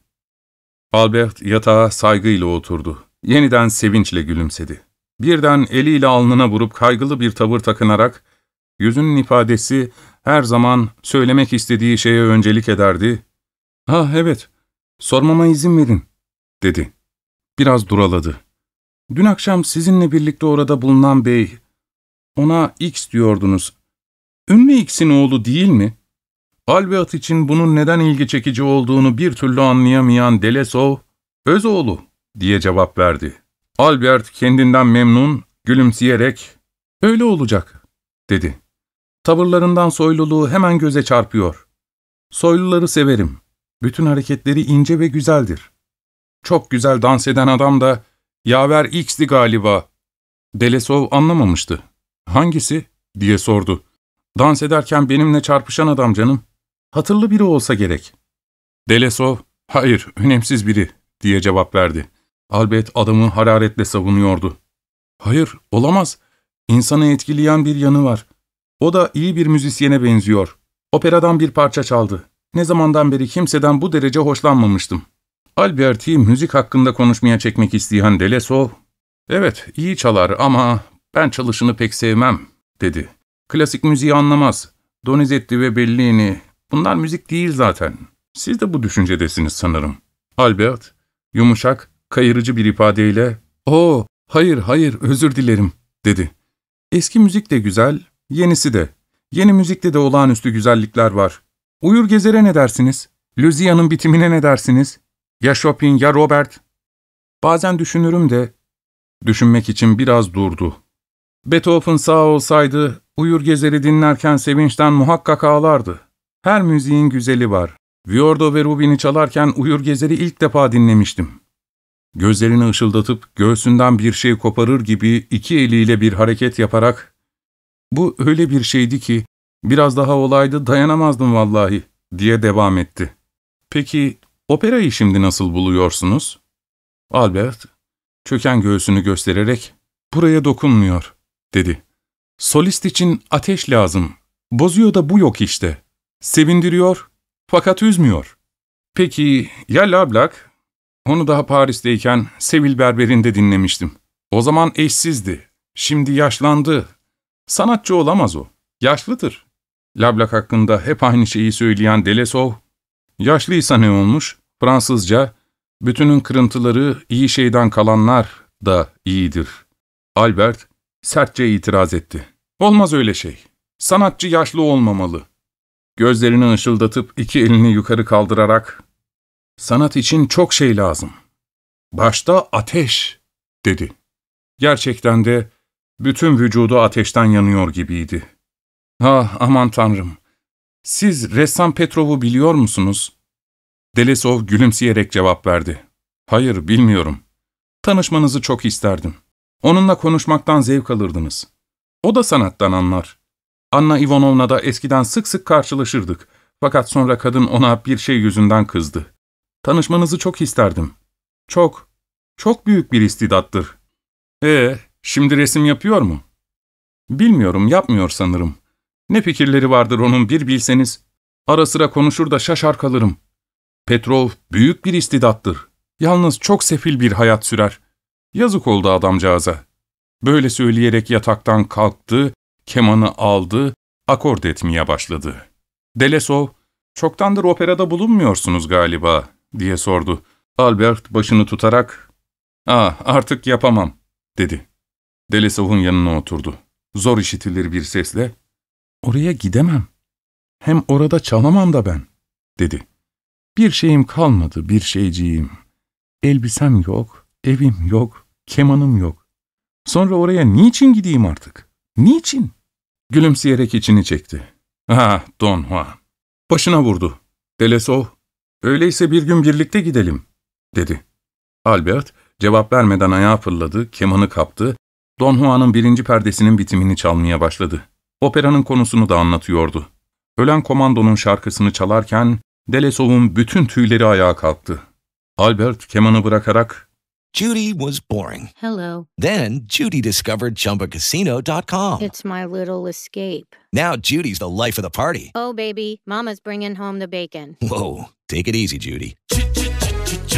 Speaker 1: Albert yatağa saygıyla oturdu. Yeniden sevinçle gülümsedi. Birden eliyle alnına vurup kaygılı bir tavır takınarak, yüzünün ifadesi her zaman söylemek istediği şeye öncelik ederdi. ''Ah evet, sormama izin verin.'' dedi. Biraz duraladı. ''Dün akşam sizinle birlikte orada bulunan bey, ona X diyordunuz. Ünlü X'in oğlu değil mi?'' Albert için bunun neden ilgi çekici olduğunu bir türlü anlayamayan Delesov, ''Öz oğlu.'' diye cevap verdi. Albert kendinden memnun, gülümseyerek, ''Öyle olacak.'' dedi. Tavırlarından soyluluğu hemen göze çarpıyor. Soyluları severim. Bütün hareketleri ince ve güzeldir. Çok güzel dans eden adam da yaver X'di galiba. Delesov anlamamıştı. Hangisi? diye sordu. Dans ederken benimle çarpışan adam canım. Hatırlı biri olsa gerek. Delesov, hayır, önemsiz biri, diye cevap verdi. Albert adamı hararetle savunuyordu. Hayır, olamaz. İnsanı etkileyen bir yanı var. O da iyi bir müzisyene benziyor. Operadan bir parça çaldı. Ne zamandan beri kimseden bu derece hoşlanmamıştım. Albert'i müzik hakkında konuşmaya çekmek isteyen Delesov, ''Evet, iyi çalar ama ben çalışını pek sevmem.'' dedi. ''Klasik müziği anlamaz. Donizetti ve Bellini, bunlar müzik değil zaten. Siz de bu düşüncedesiniz sanırım.'' Albert, yumuşak, kayırıcı bir ifadeyle, ''Oo, hayır, hayır, özür dilerim.'' dedi. ''Eski müzik de güzel, yenisi de. Yeni müzikte de olağanüstü güzellikler var. Uyur Gezer'e ne dersiniz? Luzia'nın bitimine ne dersiniz? Ya Chopin ya Robert? Bazen düşünürüm de, düşünmek için biraz durdu. Beethoven sağ olsaydı, Uyur Gezer'i dinlerken sevinçten muhakkak ağlardı. Her müziğin güzeli var. Viordo ve Rubin'i çalarken Uyur Gezer'i ilk defa dinlemiştim. Gözlerini ışıldatıp göğsünden bir şey koparır gibi iki eliyle bir hareket yaparak, ''Bu öyle bir şeydi ki, biraz daha olaydı dayanamazdım vallahi.'' diye devam etti. ''Peki operayı şimdi nasıl buluyorsunuz?'' Albert, çöken göğsünü göstererek, ''Buraya dokunmuyor.'' dedi. ''Solist için ateş lazım. Bozuyor da bu yok işte. Sevindiriyor, fakat üzmüyor.'' ''Peki ya Lablak?'' Onu daha Paris'teyken Sevil Berber'inde dinlemiştim. O zaman eşsizdi. Şimdi yaşlandı. Sanatçı olamaz o. Yaşlıdır. Lablak hakkında hep aynı şeyi söyleyen Delesov, yaşlıysa ne olmuş? Fransızca, bütünün kırıntıları iyi şeyden kalanlar da iyidir. Albert sertçe itiraz etti. Olmaz öyle şey. Sanatçı yaşlı olmamalı. Gözlerini ışıldatıp iki elini yukarı kaldırarak, sanat için çok şey lazım. Başta ateş, dedi. Gerçekten de bütün vücudu ateşten yanıyor gibiydi. Ah aman tanrım. Siz ressam Petrov'u biliyor musunuz? Delesov gülümseyerek cevap verdi. Hayır, bilmiyorum. Tanışmanızı çok isterdim. Onunla konuşmaktan zevk alırdınız. O da sanattan anlar. Anna Ivanovna da eskiden sık sık karşılaşırdık. Fakat sonra kadın ona bir şey yüzünden kızdı. Tanışmanızı çok isterdim. Çok, çok büyük bir istidattır. Ee, şimdi resim yapıyor mu? Bilmiyorum, yapmıyor sanırım. Ne fikirleri vardır onun bir bilseniz. Ara sıra konuşur da şaşar kalırım. Petrov büyük bir istidattır. Yalnız çok sefil bir hayat sürer. Yazık oldu adamcağıza. Böyle söyleyerek yataktan kalktı, kemanı aldı, akord etmeye başladı. Delesov, ''Çoktandır operada bulunmuyorsunuz galiba.'' diye sordu. Albert başını tutarak, ''Ah, artık yapamam.'' dedi. Delesov'un yanına oturdu. Zor işitilir bir sesle, ''Oraya gidemem. Hem orada çalamam da ben.'' dedi. ''Bir şeyim kalmadı, bir şeyciğim. Elbisem yok, evim yok, kemanım yok. Sonra oraya niçin gideyim artık? Niçin?'' Gülümseyerek içini çekti. ''Ah, Don Juan.'' Başına vurdu. Delesov, ''Öyleyse bir gün birlikte gidelim.'' dedi. Albert, cevap vermeden ayağa fırladı, kemanı kaptı, Don Juan'ın birinci perdesinin bitimini çalmaya başladı. Operanın konusunu da anlatıyordu. Ölen komandonun şarkısını çalarken Delesov'un bütün tüyleri ayağa kalktı. Albert kemanı bırakarak
Speaker 4: Judy was boring.
Speaker 5: Hello.
Speaker 4: Then Judy discovered ChumbaCasino.com.
Speaker 5: It's my little escape.
Speaker 4: Now Judy's the life of the party.
Speaker 5: Oh, baby, Mama's bringing home the bacon.
Speaker 4: Whoa, take it easy, Judy.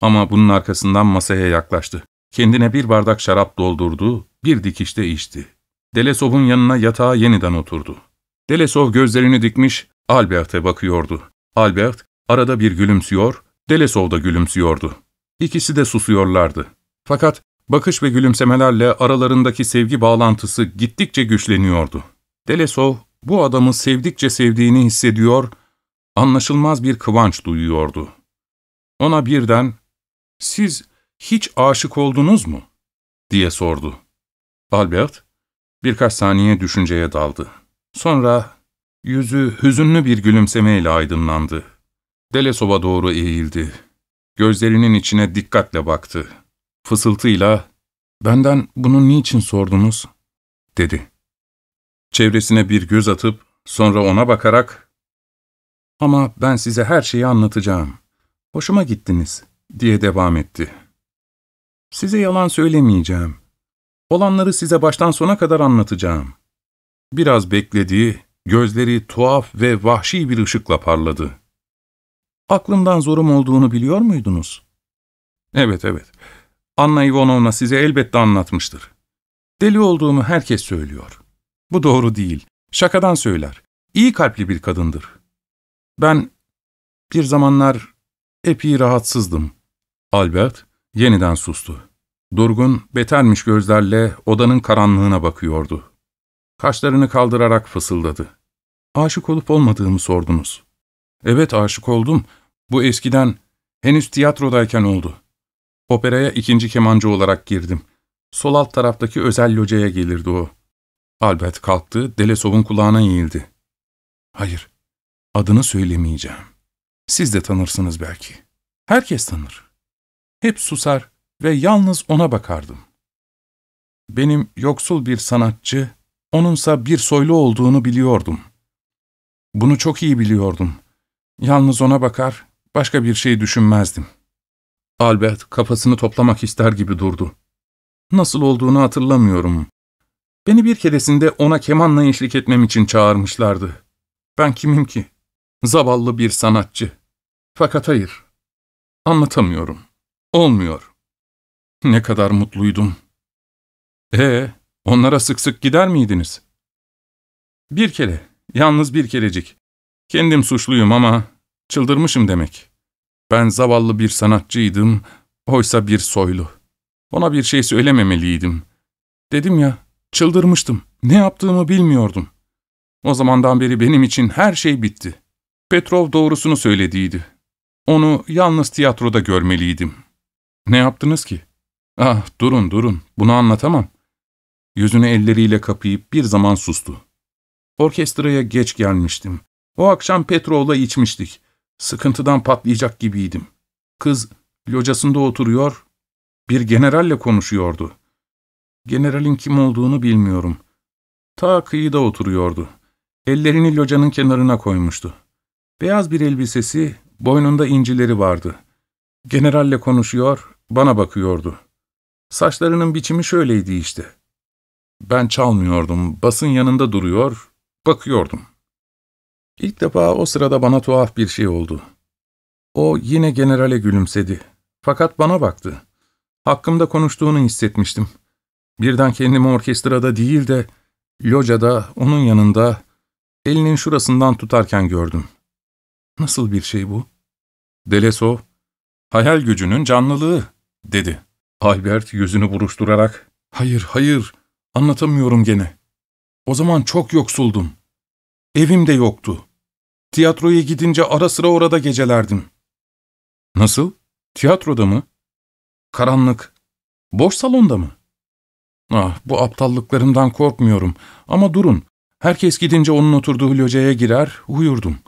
Speaker 1: Ama bunun arkasından masaya yaklaştı. Kendine bir bardak şarap doldurdu, bir dikişte içti. Delesov'un yanına yatağa yeniden oturdu. Delesov gözlerini dikmiş, Albert'e bakıyordu. Albert arada bir gülümsüyor, Delesov da gülümsüyordu. İkisi de susuyorlardı. Fakat bakış ve gülümsemelerle aralarındaki sevgi bağlantısı gittikçe güçleniyordu. Delesov bu adamı sevdikçe sevdiğini hissediyor, anlaşılmaz bir kıvanç duyuyordu. Ona birden, ''Siz hiç aşık oldunuz mu?'' diye sordu. Albert, birkaç saniye düşünceye daldı. Sonra yüzü hüzünlü bir gülümsemeyle aydınlandı. Delesov'a doğru eğildi. Gözlerinin içine dikkatle baktı. Fısıltıyla, ''Benden bunu niçin sordunuz?'' dedi. Çevresine bir göz atıp, sonra ona bakarak, ''Ama ben size her şeyi anlatacağım. Hoşuma gittiniz.'' Diye devam etti. ''Size yalan söylemeyeceğim. Olanları size baştan sona kadar anlatacağım.'' Biraz bekledi, gözleri tuhaf ve vahşi bir ışıkla parladı. ''Aklımdan zorum olduğunu biliyor muydunuz?'' ''Evet, evet. Anna Ivanovna size elbette anlatmıştır. Deli olduğumu herkes söylüyor. Bu doğru değil. Şakadan söyler. İyi kalpli bir kadındır. Ben bir zamanlar epey rahatsızdım. Albert yeniden sustu. Durgun, betermiş gözlerle odanın karanlığına bakıyordu. Kaşlarını kaldırarak fısıldadı. Aşık olup olmadığımı sordunuz. Evet aşık oldum. Bu eskiden, henüz tiyatrodayken oldu. Operaya ikinci kemancı olarak girdim. Sol alt taraftaki özel locaya gelirdi o. Albert kalktı, Delesov'un kulağına eğildi. Hayır, adını söylemeyeceğim. Siz de tanırsınız belki. Herkes tanır. Hep susar ve yalnız ona bakardım. Benim yoksul bir sanatçı, onunsa bir soylu olduğunu biliyordum. Bunu çok iyi biliyordum. Yalnız ona bakar, başka bir şey düşünmezdim. Albert kafasını toplamak ister gibi durdu. Nasıl olduğunu hatırlamıyorum. Beni bir keresinde ona kemanla eşlik etmem için çağırmışlardı. Ben kimim ki? Zavallı bir sanatçı. Fakat hayır. Anlatamıyorum. Olmuyor. Ne kadar mutluydum. Ee, onlara sık sık gider miydiniz? Bir kere, yalnız bir kerecik. Kendim suçluyum ama çıldırmışım demek. Ben zavallı bir sanatçıydım, oysa bir soylu. Ona bir şey söylememeliydim. Dedim ya, çıldırmıştım. Ne yaptığımı bilmiyordum. O zamandan beri benim için her şey bitti. Petrov doğrusunu söylediydi. Onu yalnız tiyatroda görmeliydim. Ne yaptınız ki? Ah, durun durun, bunu anlatamam. Yüzünü elleriyle kapayıp bir zaman sustu. Orkestraya geç gelmiştim. O akşam Petrov'la içmiştik. Sıkıntıdan patlayacak gibiydim. Kız locasında oturuyor, bir generalle konuşuyordu. Generalin kim olduğunu bilmiyorum. Ta kıyıda oturuyordu. Ellerini locanın kenarına koymuştu. Beyaz bir elbisesi, boynunda incileri vardı. Generalle konuşuyor, bana bakıyordu. Saçlarının biçimi şöyleydi işte. Ben çalmıyordum, basın yanında duruyor, bakıyordum. İlk defa o sırada bana tuhaf bir şey oldu. O yine generale gülümsedi. Fakat bana baktı. Hakkımda konuştuğunu hissetmiştim. Birden kendimi orkestrada değil de locada, onun yanında, elinin şurasından tutarken gördüm. Nasıl bir şey bu? Delesov, hayal gücünün canlılığı, dedi. Albert yüzünü buruşturarak, hayır, hayır, anlatamıyorum gene. O zaman çok yoksuldum. Evim de yoktu. Tiyatroya gidince ara sıra orada gecelerdim. Nasıl? Tiyatroda mı? Karanlık. Boş salonda mı? Ah, bu aptallıklarımdan korkmuyorum. Ama durun. Herkes gidince onun oturduğu locaya girer, uyurdum.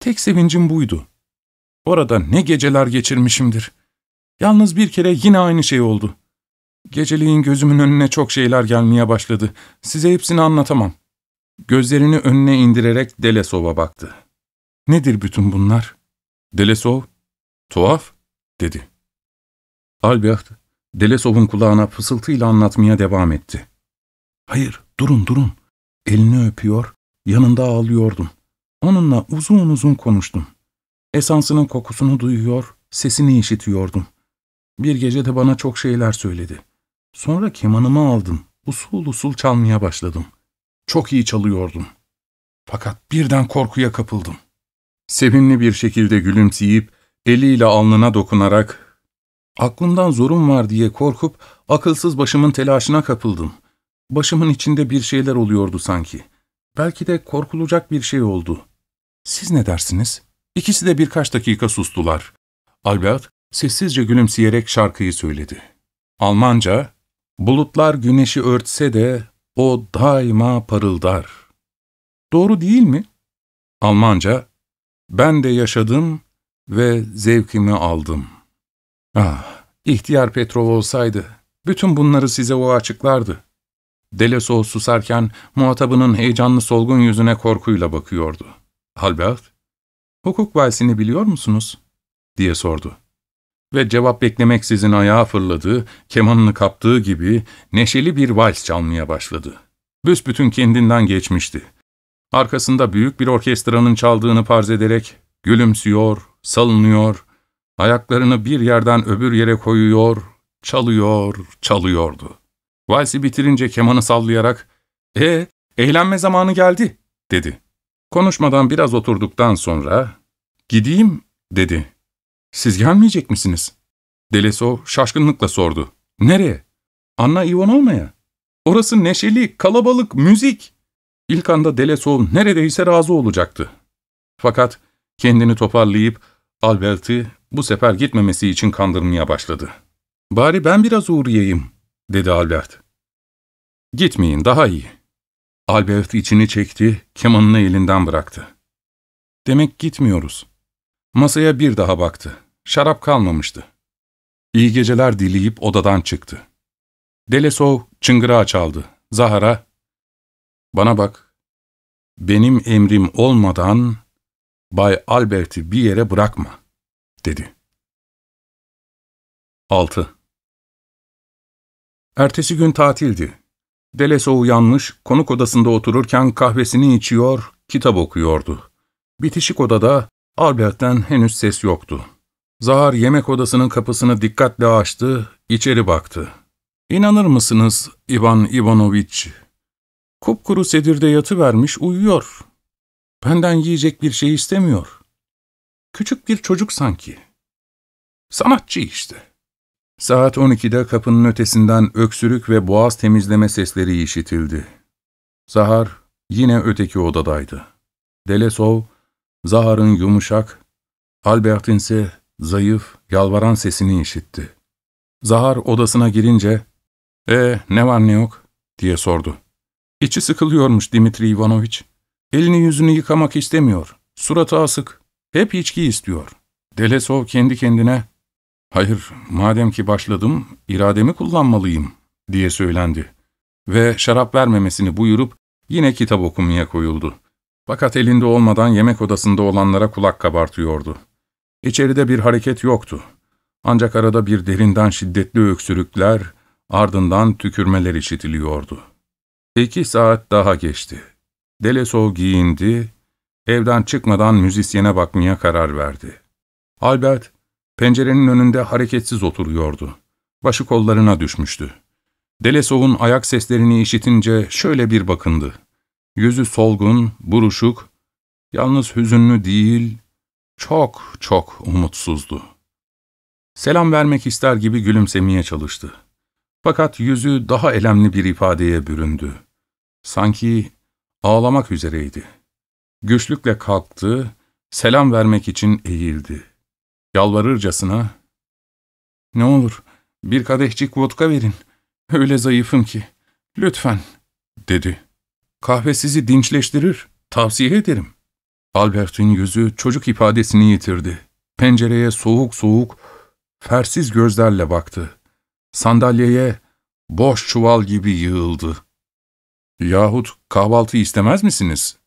Speaker 1: Tek sevincim buydu. Orada ne geceler geçirmişimdir. Yalnız bir kere yine aynı şey oldu. Geceliğin gözümün önüne çok şeyler gelmeye başladı. Size hepsini anlatamam. Gözlerini önüne indirerek Delesov'a baktı. Nedir bütün bunlar? Delesov, tuhaf, dedi. Albert, Delesov'un kulağına fısıltıyla anlatmaya devam etti. Hayır, durun durun. Elini öpüyor, yanında ağlıyordum. Onunla uzun uzun konuştum. Esansının kokusunu duyuyor, sesini işitiyordum. Bir gece de bana çok şeyler söyledi. Sonra kemanımı aldım, usul usul çalmaya başladım. Çok iyi çalıyordum. Fakat birden korkuya kapıldım. Sevimli bir şekilde gülümseyip, eliyle alnına dokunarak, aklımdan zorum var diye korkup, akılsız başımın telaşına kapıldım. Başımın içinde bir şeyler oluyordu sanki. Belki de korkulacak bir şey oldu. Siz ne dersiniz? İkisi de birkaç dakika sustular. Albert, sessizce gülümseyerek şarkıyı söyledi. Almanca, bulutlar güneşi örtse de o daima parıldar. Doğru değil mi? Almanca, ben de yaşadım ve zevkimi aldım. Ah, ihtiyar Petrov olsaydı, bütün bunları size o açıklardı. Delesol susarken muhatabının heyecanlı solgun yüzüne korkuyla bakıyordu. Albert, hukuk valsini biliyor musunuz? diye sordu. Ve cevap beklemeksizin ayağa fırladı, kemanını kaptığı gibi neşeli bir vals çalmaya başladı. Büsbütün kendinden geçmişti. Arkasında büyük bir orkestranın çaldığını farz ederek gülümsüyor, salınıyor, ayaklarını bir yerden öbür yere koyuyor, çalıyor, çalıyordu. Valsi bitirince kemanı sallayarak, ''E, eğlenme zamanı geldi.'' dedi. Konuşmadan biraz oturduktan sonra, ''Gideyim.'' dedi. ''Siz gelmeyecek misiniz?'' Delesov şaşkınlıkla sordu. ''Nereye?'' ''Anna Ivanovna'ya.'' ''Orası neşeli, kalabalık, müzik.'' İlk anda Delesov neredeyse razı olacaktı. Fakat kendini toparlayıp Albert'i bu sefer gitmemesi için kandırmaya başladı. ''Bari ben biraz uğrayayım.'' dedi Albert. ''Gitmeyin, daha iyi.'' Albert içini çekti, kemanını elinden bıraktı. ''Demek gitmiyoruz.'' Masaya bir daha baktı. Şarap kalmamıştı. İyi geceler dileyip odadan çıktı. Delesov çıngırağı çaldı. Zahara, ''Bana bak, benim emrim olmadan Bay Albert'i bir yere bırakma.'' dedi. 6. Ertesi gün tatildi. Delesov uyanmış, konuk odasında otururken kahvesini içiyor, kitap okuyordu. Bitişik odada Albert'ten henüz ses yoktu. Zahar yemek odasının kapısını dikkatle açtı, içeri baktı. ''İnanır mısınız Ivan Ivanoviç? Kupkuru sedirde yatıvermiş, uyuyor. Benden yiyecek bir şey istemiyor. Küçük bir çocuk sanki. Sanatçı işte.'' Saat 12'de kapının ötesinden öksürük ve boğaz temizleme sesleri işitildi. Zahar yine öteki odadaydı. Delesov, Zahar'ın yumuşak, Albert'in ise zayıf, yalvaran sesini işitti. Zahar odasına girince, ''E ne var ne yok?'' diye sordu. İçi sıkılıyormuş Dimitri Ivanoviç. Elini yüzünü yıkamak istemiyor. Suratı asık. Hep içki istiyor. Delesov kendi kendine, ''Hayır, madem ki başladım, irademi kullanmalıyım.'' diye söylendi. Ve şarap vermemesini buyurup yine kitap okumaya koyuldu. Fakat elinde olmadan yemek odasında olanlara kulak kabartıyordu. İçeride bir hareket yoktu. Ancak arada bir derinden şiddetli öksürükler, ardından tükürmeler işitiliyordu. İki saat daha geçti. Delesov giyindi, evden çıkmadan müzisyene bakmaya karar verdi. Albert, pencerenin önünde hareketsiz oturuyordu. Başı kollarına düşmüştü. Delesov'un ayak seslerini işitince şöyle bir bakındı. Yüzü solgun, buruşuk, yalnız hüzünlü değil, çok çok umutsuzdu. Selam vermek ister gibi gülümsemeye çalıştı. Fakat yüzü daha elemli bir ifadeye büründü. Sanki ağlamak üzereydi. güçlükle kalktı, selam vermek için eğildi. Yalvarırcasına, ''Ne olur bir kadehcik vodka verin, öyle zayıfım ki, lütfen.'' dedi. ''Kahve sizi dinçleştirir, tavsiye ederim.'' Albert'in yüzü çocuk ifadesini yitirdi. Pencereye soğuk soğuk, fersiz gözlerle baktı. Sandalyeye boş çuval gibi yığıldı. ''Yahut kahvaltı istemez misiniz?''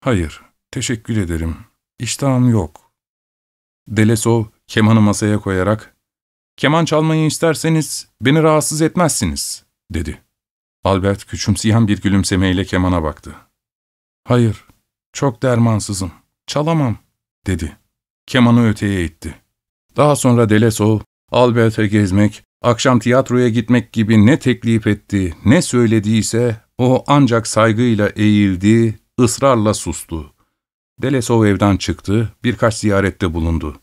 Speaker 1: ''Hayır, teşekkür ederim. İştahım yok.'' Delesov kemanı masaya koyarak, ''Keman çalmayı isterseniz beni rahatsız etmezsiniz.'' dedi. Albert küçümseyen bir gülümsemeyle kemana baktı. ''Hayır, çok dermansızım, çalamam.'' dedi. Kemanı öteye itti. Daha sonra Delesov, Albert'e gezmek, akşam tiyatroya gitmek gibi ne teklif etti, ne söylediyse o ancak saygıyla eğildi, ısrarla sustu. Delesov evden çıktı, birkaç ziyarette bulundu.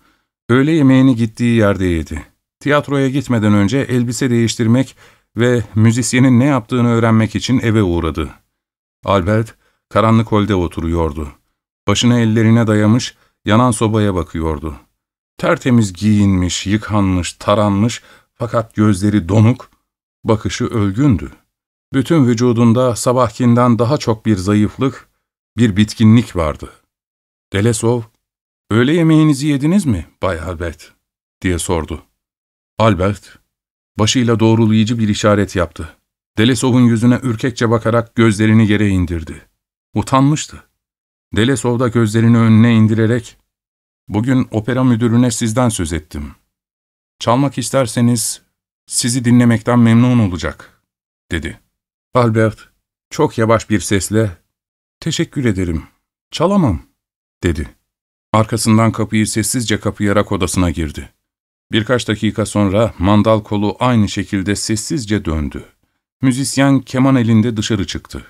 Speaker 1: Öğle yemeğini gittiği yerde yedi. Tiyatroya gitmeden önce elbise değiştirmek ve müzisyenin ne yaptığını öğrenmek için eve uğradı. Albert, karanlık holde oturuyordu. Başını ellerine dayamış, yanan sobaya bakıyordu. Tertemiz giyinmiş, yıkanmış, taranmış fakat gözleri donuk, bakışı ölgündü. Bütün vücudunda sabahkinden daha çok bir zayıflık, bir bitkinlik vardı. Delesov, ''Öğle yemeğinizi yediniz mi, Bay Albert?'' diye sordu. Albert, başıyla doğrulayıcı bir işaret yaptı. Delesov'un yüzüne ürkekçe bakarak gözlerini yere indirdi. Utanmıştı. Delesov da gözlerini önüne indirerek, ''Bugün opera müdürüne sizden söz ettim. Çalmak isterseniz sizi dinlemekten memnun olacak.'' dedi. Albert, çok yavaş bir sesle, ''Teşekkür ederim, çalamam.'' dedi. Arkasından kapıyı sessizce kapayarak odasına girdi. Birkaç dakika sonra mandal kolu aynı şekilde sessizce döndü. Müzisyen keman elinde dışarı çıktı.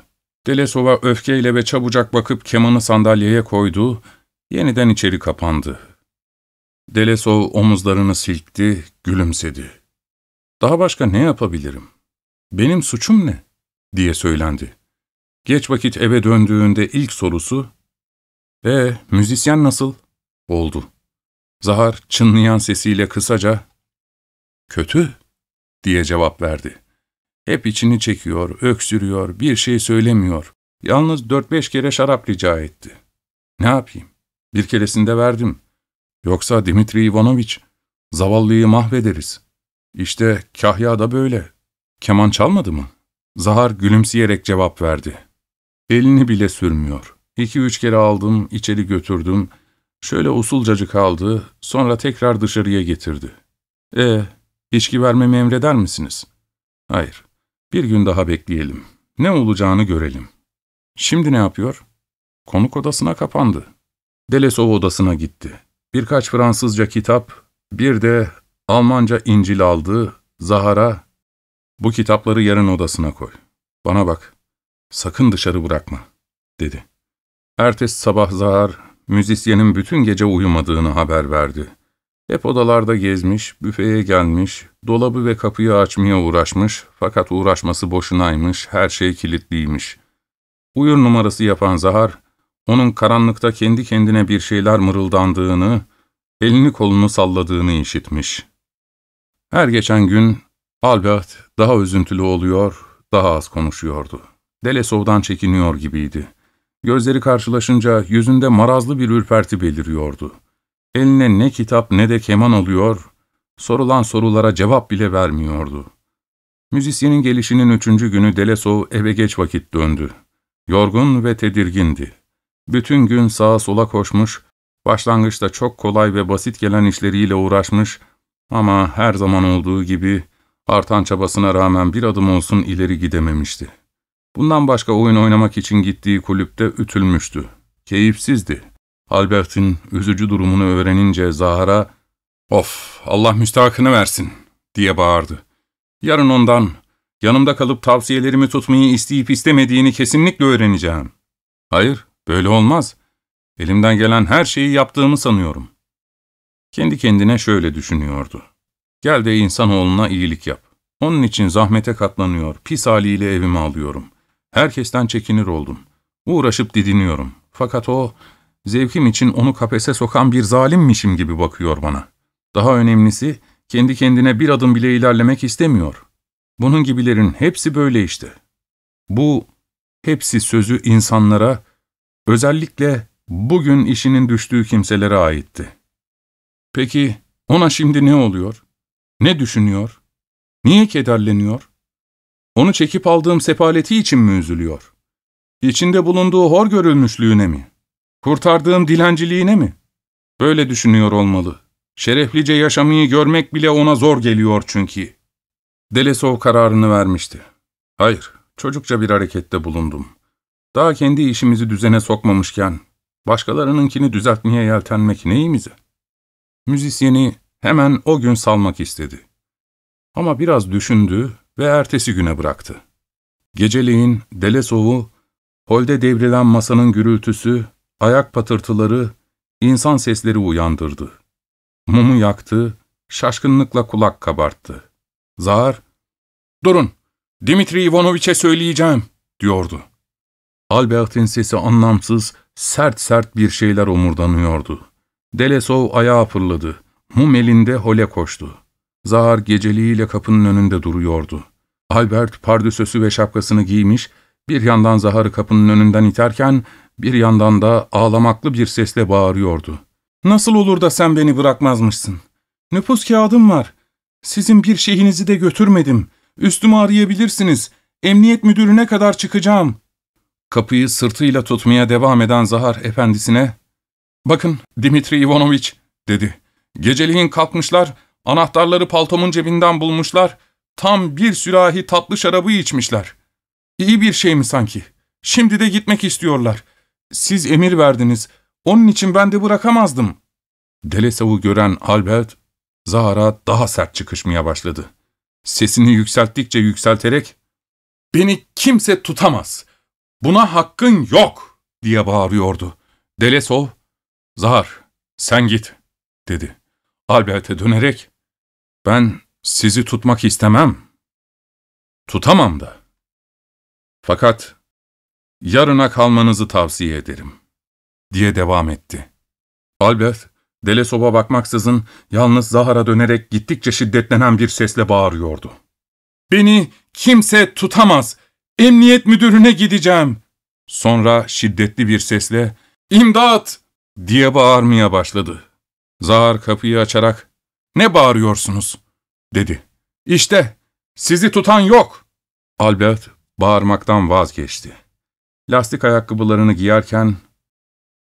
Speaker 1: Delesov'a öfkeyle ve çabucak bakıp kemanı sandalyeye koydu, yeniden içeri kapandı. Delesov omuzlarını silkti, gülümsedi. ''Daha başka ne yapabilirim? Benim suçum ne?'' diye söylendi. Geç vakit eve döndüğünde ilk sorusu, ''E, müzisyen nasıl?'' oldu. Zahar çınlayan sesiyle kısaca, ''Kötü'' diye cevap verdi. Hep içini çekiyor, öksürüyor, bir şey söylemiyor. Yalnız dört beş kere şarap rica etti. Ne yapayım? Bir keresinde verdim. Yoksa Dimitri Ivanoviç, zavallıyı mahvederiz. İşte Kahya da böyle. Keman çalmadı mı? Zahar gülümseyerek cevap verdi. Elini bile sürmüyor. İki üç kere aldım, içeri götürdüm. Şöyle usulcacı kaldı, sonra tekrar dışarıya getirdi. E, içki vermemi emreder misiniz? Hayır, bir gün daha bekleyelim. Ne olacağını görelim. Şimdi ne yapıyor? Konuk odasına kapandı. Delesov odasına gitti. Birkaç Fransızca kitap, bir de Almanca İncil aldı, Zahar'a, ''Bu kitapları yarın odasına koy. Bana bak, sakın dışarı bırakma.'' dedi. Ertesi sabah Zahar, müzisyenin bütün gece uyumadığını haber verdi. Hep odalarda gezmiş, büfeye gelmiş, dolabı ve kapıyı açmaya uğraşmış fakat uğraşması boşunaymış, her şey kilitliymiş. Uyur numarası yapan Zahar, onun karanlıkta kendi kendine bir şeyler mırıldandığını, elini kolunu salladığını işitmiş. Her geçen gün Albert daha üzüntülü oluyor, daha az konuşuyordu. Delesov'dan çekiniyor gibiydi. Gözleri karşılaşınca yüzünde marazlı bir ürperti beliriyordu. Eline ne kitap ne de keman alıyor, sorulan sorulara cevap bile vermiyordu. Müzisyenin gelişinin üçüncü günü Delesov eve geç vakit döndü. Yorgun ve tedirgindi. Bütün gün sağa sola koşmuş, başlangıçta çok kolay ve basit gelen işleriyle uğraşmış ama her zaman olduğu gibi artan çabasına rağmen bir adım olsun ileri gidememişti. Bundan başka oyun oynamak için gittiği kulüpte ütülmüştü. Keyifsizdi. Albert'in üzücü durumunu öğrenince Zahar'a ''Of, Allah müstahakını versin.'' diye bağırdı. ''Yarın ondan, yanımda kalıp tavsiyelerimi tutmayı isteyip istemediğini kesinlikle öğreneceğim.'' ''Hayır, böyle olmaz. Elimden gelen her şeyi yaptığımı sanıyorum.'' Kendi kendine şöyle düşünüyordu. ''Gel de insanoğluna iyilik yap. Onun için zahmete katlanıyor, pis haliyle evime alıyorum. Herkesten çekinir oldum. Uğraşıp didiniyorum. Fakat o, zevkim için onu kafese sokan bir zalimmişim gibi bakıyor bana. Daha önemlisi, kendi kendine bir adım bile ilerlemek istemiyor. Bunun gibilerin hepsi böyle işte. Bu hepsi sözü insanlara, özellikle bugün işinin düştüğü kimselere aitti. Peki ona şimdi ne oluyor? Ne düşünüyor? Niye kederleniyor? Onu çekip aldığım sefaleti için mi üzülüyor? İçinde bulunduğu hor görülmüşlüğüne mi? Kurtardığım dilenciliğine mi? Böyle düşünüyor olmalı. Şereflice yaşamayı görmek bile ona zor geliyor çünkü. Delesov kararını vermişti. Hayır, çocukça bir harekette bulundum. Daha kendi işimizi düzene sokmamışken, başkalarınınkini düzeltmeye yeltenmek neyimize? Müzisyeni hemen o gün salmak istedi. Ama biraz düşündü ve ertesi güne bıraktı. Geceleyin Delesov'u, holde devrilen masanın gürültüsü, ayak patırtıları, insan sesleri uyandırdı. Mumu yaktı, şaşkınlıkla kulak kabarttı. Zahar, ''Durun, Dimitri Ivanoviç'e söyleyeceğim.'' diyordu. Albert'in sesi anlamsız, sert sert bir şeyler omurdanıyordu. Delesov ayağa fırladı. Mum elinde hole koştu. Zahar geceliğiyle kapının önünde duruyordu. Albert pardüsösü ve şapkasını giymiş, bir yandan Zahar'ı kapının önünden iterken, bir yandan da ağlamaklı bir sesle bağırıyordu. ''Nasıl olur da sen beni bırakmazmışsın? Nüfus kağıdım var. Sizin bir şeyinizi de götürmedim. Üstümü arayabilirsiniz. Emniyet müdürüne kadar çıkacağım.'' Kapıyı sırtıyla tutmaya devam eden Zahar efendisine, ''Bakın Dimitri Ivanoviç'' dedi. ''Geceliğin kalkmışlar, anahtarları paltomun cebinden bulmuşlar, tam bir sürahi tatlı şarabı içmişler. İyi bir şey mi sanki? Şimdi de gitmek istiyorlar. Siz emir verdiniz, onun için ben de bırakamazdım.'' Delesav'u gören Albert, Zahar'a daha sert çıkışmaya başladı. Sesini yükselttikçe yükselterek, ''Beni kimse tutamaz.'' ''Buna hakkın yok!'' diye bağırıyordu. Delesov, ''Zahar, sen git.'' dedi. Albert'e dönerek, ''Ben sizi tutmak istemem. Tutamam da. Fakat yarına kalmanızı tavsiye ederim.'' diye devam etti. Albert, Delesov'a bakmaksızın yalnız Zahar'a dönerek gittikçe şiddetlenen bir sesle bağırıyordu. ''Beni kimse tutamaz!'' Emniyet müdürüne gideceğim. Sonra şiddetli bir sesle imdat diye bağırmaya başladı. Zahar kapıyı açarak ne bağırıyorsunuz dedi. İşte sizi tutan yok. Albert bağırmaktan vazgeçti. Lastik ayakkabılarını giyerken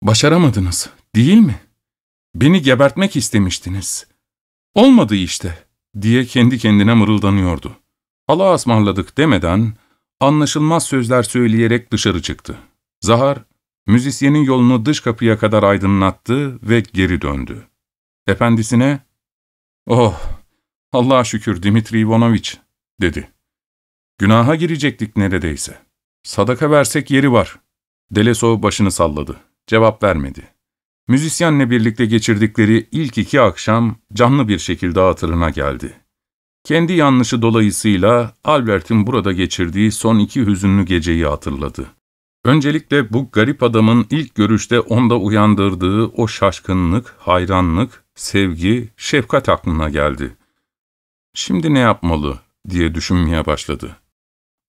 Speaker 1: başaramadınız değil mi? Beni gebertmek istemiştiniz. Olmadı işte diye kendi kendine mırıldanıyordu. Allah'a ısmarladık demeden anlaşılmaz sözler söyleyerek dışarı çıktı. Zahar, müzisyenin yolunu dış kapıya kadar aydınlattı ve geri döndü. Efendisine, ''Oh, Allah'a şükür Dimitri Ivanoviç'' dedi. ''Günaha girecektik neredeyse. Sadaka versek yeri var.'' Delesov başını salladı. Cevap vermedi. Müzisyenle birlikte geçirdikleri ilk iki akşam canlı bir şekilde hatırına geldi. Kendi yanlışı dolayısıyla Albert'in burada geçirdiği son iki hüzünlü geceyi hatırladı. Öncelikle bu garip adamın ilk görüşte onda uyandırdığı o şaşkınlık, hayranlık, sevgi, şefkat aklına geldi. Şimdi ne yapmalı diye düşünmeye başladı.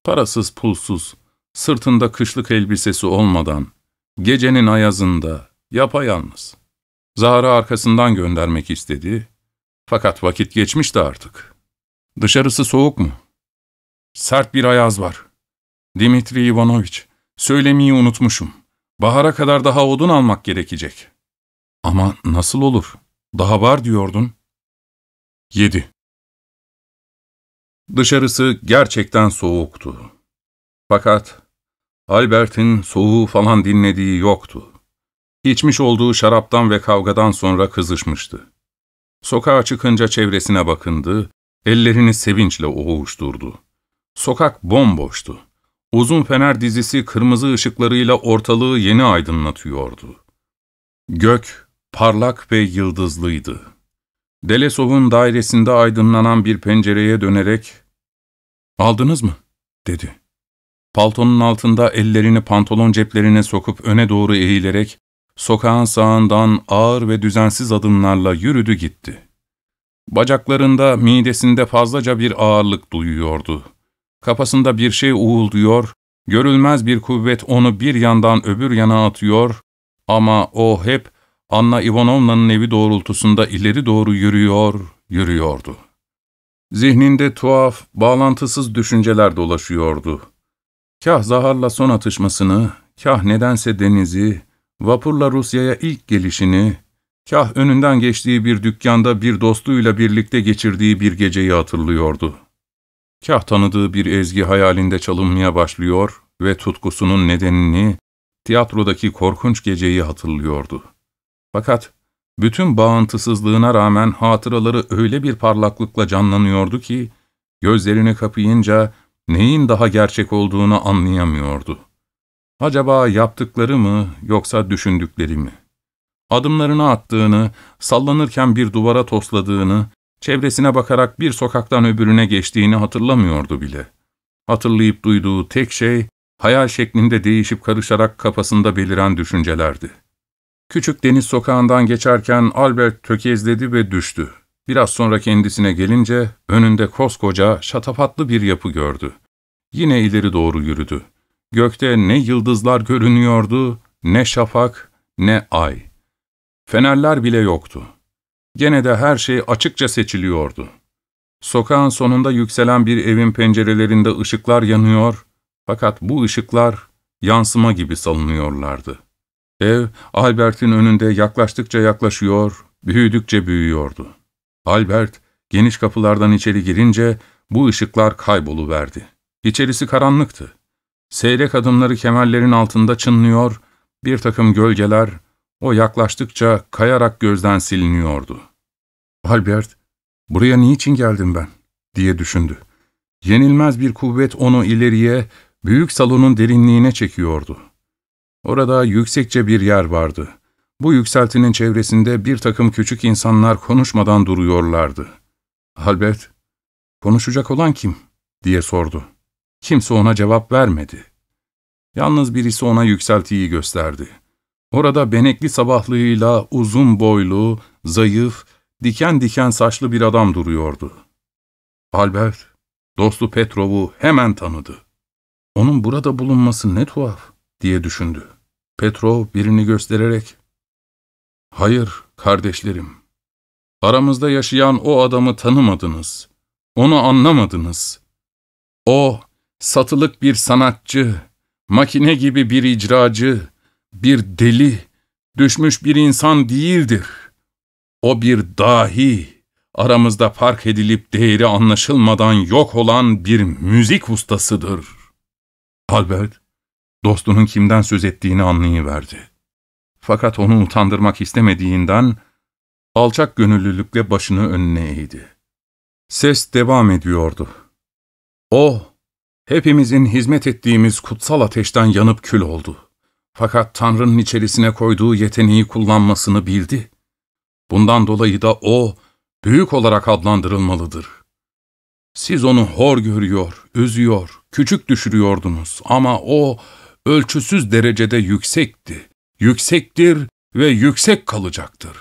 Speaker 1: Parasız pulsuz, sırtında kışlık elbisesi olmadan, gecenin ayazında, yapayalnız. Zahar'ı arkasından göndermek istedi, fakat vakit geçmişti artık.'' Dışarısı soğuk mu? Sert bir ayaz var. Dimitri Ivanoviç, söylemeyi unutmuşum. Bahara kadar daha odun almak gerekecek. Ama nasıl olur? Daha var diyordun. 7. Dışarısı gerçekten soğuktu. Fakat Albert'in soğuğu falan dinlediği yoktu. İçmiş olduğu şaraptan ve kavgadan sonra kızışmıştı. Sokağa çıkınca çevresine bakındı, Ellerini sevinçle oğuşturdu. Sokak bomboştu. Uzun fener dizisi kırmızı ışıklarıyla ortalığı yeni aydınlatıyordu. Gök parlak ve yıldızlıydı. Delesov'un dairesinde aydınlanan bir pencereye dönerek ''Aldınız mı?'' dedi. Paltonun altında ellerini pantolon ceplerine sokup öne doğru eğilerek, sokağın sağından ağır ve düzensiz adımlarla yürüdü gitti. Bacaklarında, midesinde fazlaca bir ağırlık duyuyordu. Kafasında bir şey uğulduyor, görülmez bir kuvvet onu bir yandan öbür yana atıyor ama o hep Anna Ivanovna'nın evi doğrultusunda ileri doğru yürüyor, yürüyordu. Zihninde tuhaf, bağlantısız düşünceler dolaşıyordu. Kah Zahar'la son atışmasını, kah nedense denizi, vapurla Rusya'ya ilk gelişini, kah önünden geçtiği bir dükkanda bir dostuyla birlikte geçirdiği bir geceyi hatırlıyordu. Kah tanıdığı bir ezgi hayalinde çalınmaya başlıyor ve tutkusunun nedenini, tiyatrodaki korkunç geceyi hatırlıyordu. Fakat bütün bağıntısızlığına rağmen hatıraları öyle bir parlaklıkla canlanıyordu ki, gözlerini kapayınca neyin daha gerçek olduğunu anlayamıyordu. Acaba yaptıkları mı yoksa düşündükleri mi? Adımlarını attığını, sallanırken bir duvara tosladığını, çevresine bakarak bir sokaktan öbürüne geçtiğini hatırlamıyordu bile. Hatırlayıp duyduğu tek şey, hayal şeklinde değişip karışarak kafasında beliren düşüncelerdi. Küçük deniz sokağından geçerken Albert tökezledi ve düştü. Biraz sonra kendisine gelince önünde koskoca, şatafatlı bir yapı gördü. Yine ileri doğru yürüdü. Gökte ne yıldızlar görünüyordu, ne şafak, ne ay. Fenerler bile yoktu. Gene de her şey açıkça seçiliyordu. Sokağın sonunda yükselen bir evin pencerelerinde ışıklar yanıyor, fakat bu ışıklar yansıma gibi salınıyorlardı. Ev, Albert'in önünde yaklaştıkça yaklaşıyor, büyüdükçe büyüyordu. Albert, geniş kapılardan içeri girince bu ışıklar kayboluverdi. İçerisi karanlıktı. Seyrek adımları kemerlerin altında çınlıyor, bir takım gölgeler, o yaklaştıkça kayarak gözden siliniyordu. Albert, buraya niçin geldim ben, diye düşündü. Yenilmez bir kuvvet onu ileriye, büyük salonun derinliğine çekiyordu. Orada yüksekçe bir yer vardı. Bu yükseltinin çevresinde bir takım küçük insanlar konuşmadan duruyorlardı. Albert, konuşacak olan kim? diye sordu. Kimse ona cevap vermedi. Yalnız birisi ona yükseltiyi gösterdi. Orada benekli sabahlığıyla uzun boylu, zayıf, diken diken saçlı bir adam duruyordu. Albert, dostu Petrov'u hemen tanıdı. Onun burada bulunması ne tuhaf, diye düşündü. Petrov birini göstererek, ''Hayır, kardeşlerim, aramızda yaşayan o adamı tanımadınız, onu anlamadınız. O, satılık bir sanatçı, makine gibi bir icracı, bir deli, düşmüş bir insan değildir. O bir dahi, aramızda fark edilip değeri anlaşılmadan yok olan bir müzik ustasıdır. Albert, dostunun kimden söz ettiğini anlayıverdi. Fakat onu utandırmak istemediğinden, alçak gönüllülükle başını önüne eğdi. Ses devam ediyordu. O, hepimizin hizmet ettiğimiz kutsal ateşten yanıp kül oldu. Fakat Tanrı'nın içerisine koyduğu yeteneği kullanmasını bildi. Bundan dolayı da o, büyük olarak adlandırılmalıdır. Siz onu hor görüyor, üzüyor, küçük düşürüyordunuz ama o, ölçüsüz derecede yüksekti, yüksektir ve yüksek kalacaktır.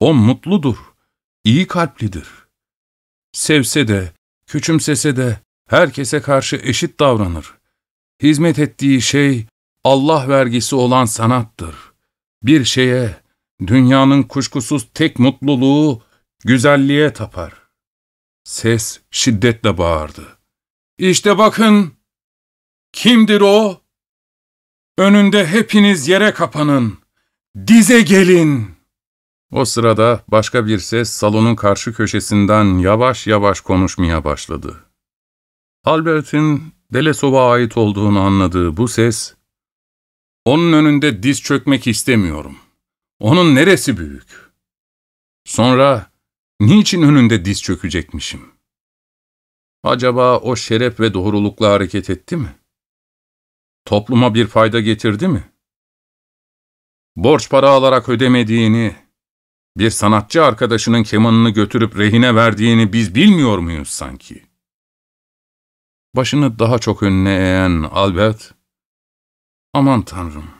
Speaker 1: O mutludur, iyi kalplidir. Sevse de, küçümsese de herkese karşı eşit davranır. Hizmet ettiği şey Allah vergisi olan sanattır. Bir şeye, dünyanın kuşkusuz tek mutluluğu, güzelliğe tapar. Ses şiddetle bağırdı. İşte bakın, kimdir o? Önünde hepiniz yere kapanın, dize gelin. O sırada başka bir ses salonun karşı köşesinden yavaş yavaş konuşmaya başladı. Albert'in Delesov'a ait olduğunu anladığı bu ses, onun önünde diz çökmek istemiyorum. Onun neresi büyük? Sonra, niçin önünde diz çökecekmişim? Acaba o şeref ve doğrulukla hareket etti mi? Topluma bir fayda getirdi mi? Borç para alarak ödemediğini, bir sanatçı arkadaşının kemanını götürüp rehine verdiğini biz bilmiyor muyuz sanki? Başını daha çok önüne eğen Albert, ''Aman tanrım,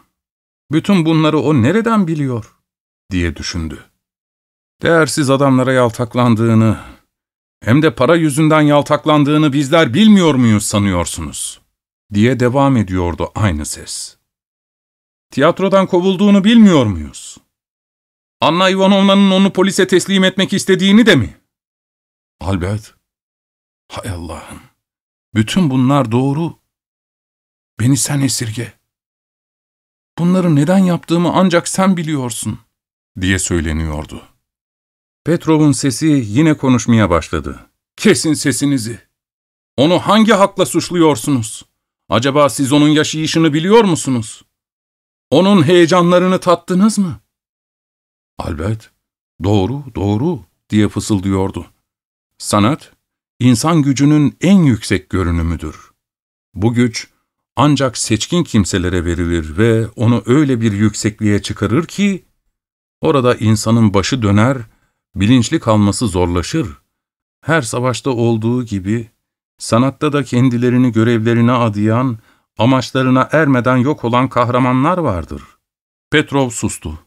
Speaker 1: bütün bunları o nereden biliyor?'' diye düşündü. Değersiz adamlara yaltaklandığını, hem de para yüzünden yaltaklandığını bizler bilmiyor muyuz sanıyorsunuz? Diye devam ediyordu aynı ses. Tiyatrodan kovulduğunu bilmiyor muyuz? Anna Ivanovna'nın onu polise teslim etmek istediğini de mi? Albert, hay Allah'ım, bütün bunlar doğru. Beni sen esirge. Bunları neden yaptığımı ancak sen biliyorsun, diye söyleniyordu. Petrov'un sesi yine konuşmaya başladı. Kesin sesinizi. Onu hangi hakla suçluyorsunuz? Acaba siz onun yaşayışını biliyor musunuz? Onun heyecanlarını tattınız mı? Albert, doğru, doğru diye fısıldıyordu. Sanat, insan gücünün en yüksek görünümüdür. Bu güç, ancak seçkin kimselere verilir ve onu öyle bir yüksekliğe çıkarır ki, orada insanın başı döner, bilinçli kalması zorlaşır. Her savaşta olduğu gibi, sanatta da kendilerini görevlerine adayan, amaçlarına ermeden yok olan kahramanlar vardır. Petrov sustu.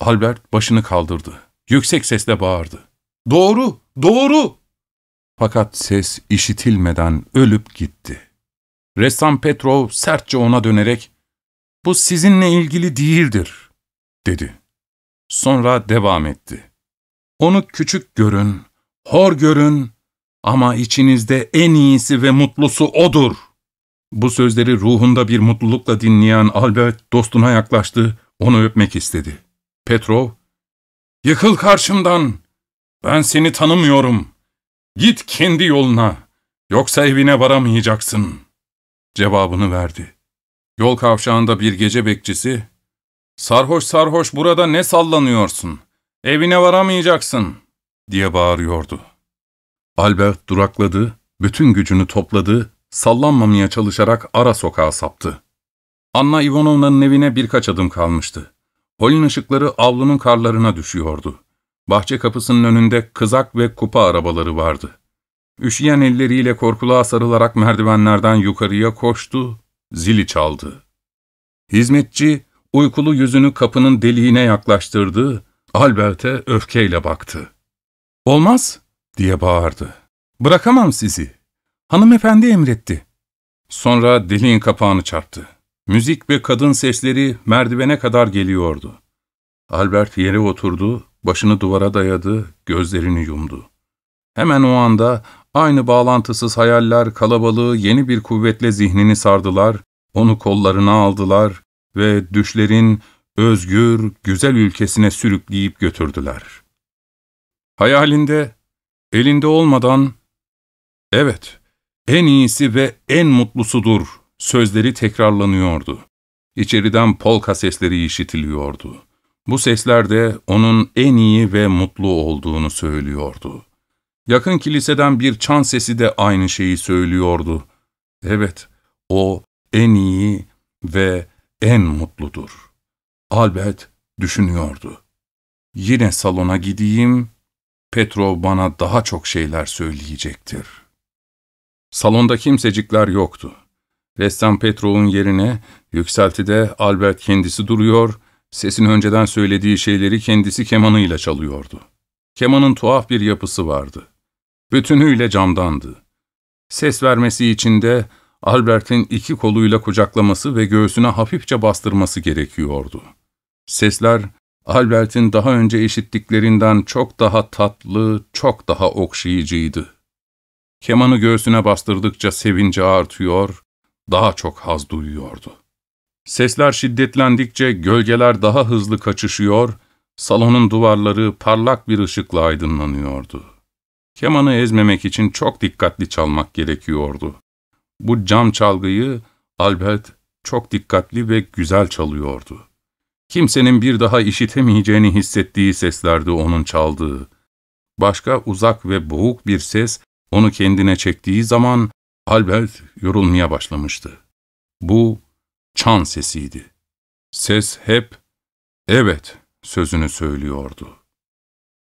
Speaker 1: Albert başını kaldırdı. Yüksek sesle bağırdı. Doğru, doğru! Fakat ses işitilmeden ölüp gitti. Ressam Petrov sertçe ona dönerek, ''Bu sizinle ilgili değildir.'' dedi. Sonra devam etti. ''Onu küçük görün, hor görün ama içinizde en iyisi ve mutlusu O'dur.'' Bu sözleri ruhunda bir mutlulukla dinleyen Albert dostuna yaklaştı, onu öpmek istedi. Petrov, ''Yıkıl karşımdan, ben seni tanımıyorum. Git kendi yoluna, yoksa evine varamayacaksın.'' cevabını verdi. Yol kavşağında bir gece bekçisi, ''Sarhoş sarhoş burada ne sallanıyorsun? Evine varamayacaksın.'' diye bağırıyordu. Albert durakladı, bütün gücünü topladı, sallanmamaya çalışarak ara sokağa saptı. Anna Ivanovna'nın evine birkaç adım kalmıştı. Holün ışıkları avlunun karlarına düşüyordu. Bahçe kapısının önünde kızak ve kupa arabaları vardı. Üşüyen elleriyle korkuluğa sarılarak merdivenlerden yukarıya koştu, zili çaldı. Hizmetçi uykulu yüzünü kapının deliğine yaklaştırdı, Albert'e öfkeyle baktı. ''Olmaz!'' Diye bağırdı. ''Bırakamam sizi. Hanımefendi emretti.'' Sonra deliğin kapağını çarptı. Müzik ve kadın sesleri merdivene kadar geliyordu. Albert yere oturdu, başını duvara dayadı, gözlerini yumdu. Hemen o anda aynı bağlantısız hayaller kalabalığı yeni bir kuvvetle zihnini sardılar, onu kollarına aldılar ve düşlerin özgür, güzel ülkesine sürükleyip götürdüler. Hayalinde, elinde olmadan, evet, en iyisi ve en mutlusudur sözleri tekrarlanıyordu. İçeriden polka sesleri işitiliyordu. Bu sesler de onun en iyi ve mutlu olduğunu söylüyordu. Yakın kiliseden bir çan sesi de aynı şeyi söylüyordu. Evet, o en iyi ve en mutludur. Albert düşünüyordu. Yine salona gideyim, Petrov bana daha çok şeyler söyleyecektir. Salonda kimsecikler yoktu. Ressam Petrov'un yerine yükseltide Albert kendisi duruyor, sesin önceden söylediği şeyleri kendisi kemanıyla çalıyordu. Kemanın tuhaf bir yapısı vardı. Bütünüyle camdandı. Ses vermesi için de Albert'in iki koluyla kucaklaması ve göğsüne hafifçe bastırması gerekiyordu. Sesler, Albert'in daha önce işittiklerinden çok daha tatlı, çok daha okşayıcıydı. Kemanı göğsüne bastırdıkça sevinci artıyor, daha çok haz duyuyordu. Sesler şiddetlendikçe gölgeler daha hızlı kaçışıyor, salonun duvarları parlak bir ışıkla aydınlanıyordu. Kemanı ezmemek için çok dikkatli çalmak gerekiyordu. Bu cam çalgıyı Albert çok dikkatli ve güzel çalıyordu. Kimsenin bir daha işitemeyeceğini hissettiği seslerdi onun çaldığı. Başka uzak ve boğuk bir ses onu kendine çektiği zaman Albert yorulmaya başlamıştı. Bu çan sesiydi. Ses hep evet sözünü söylüyordu.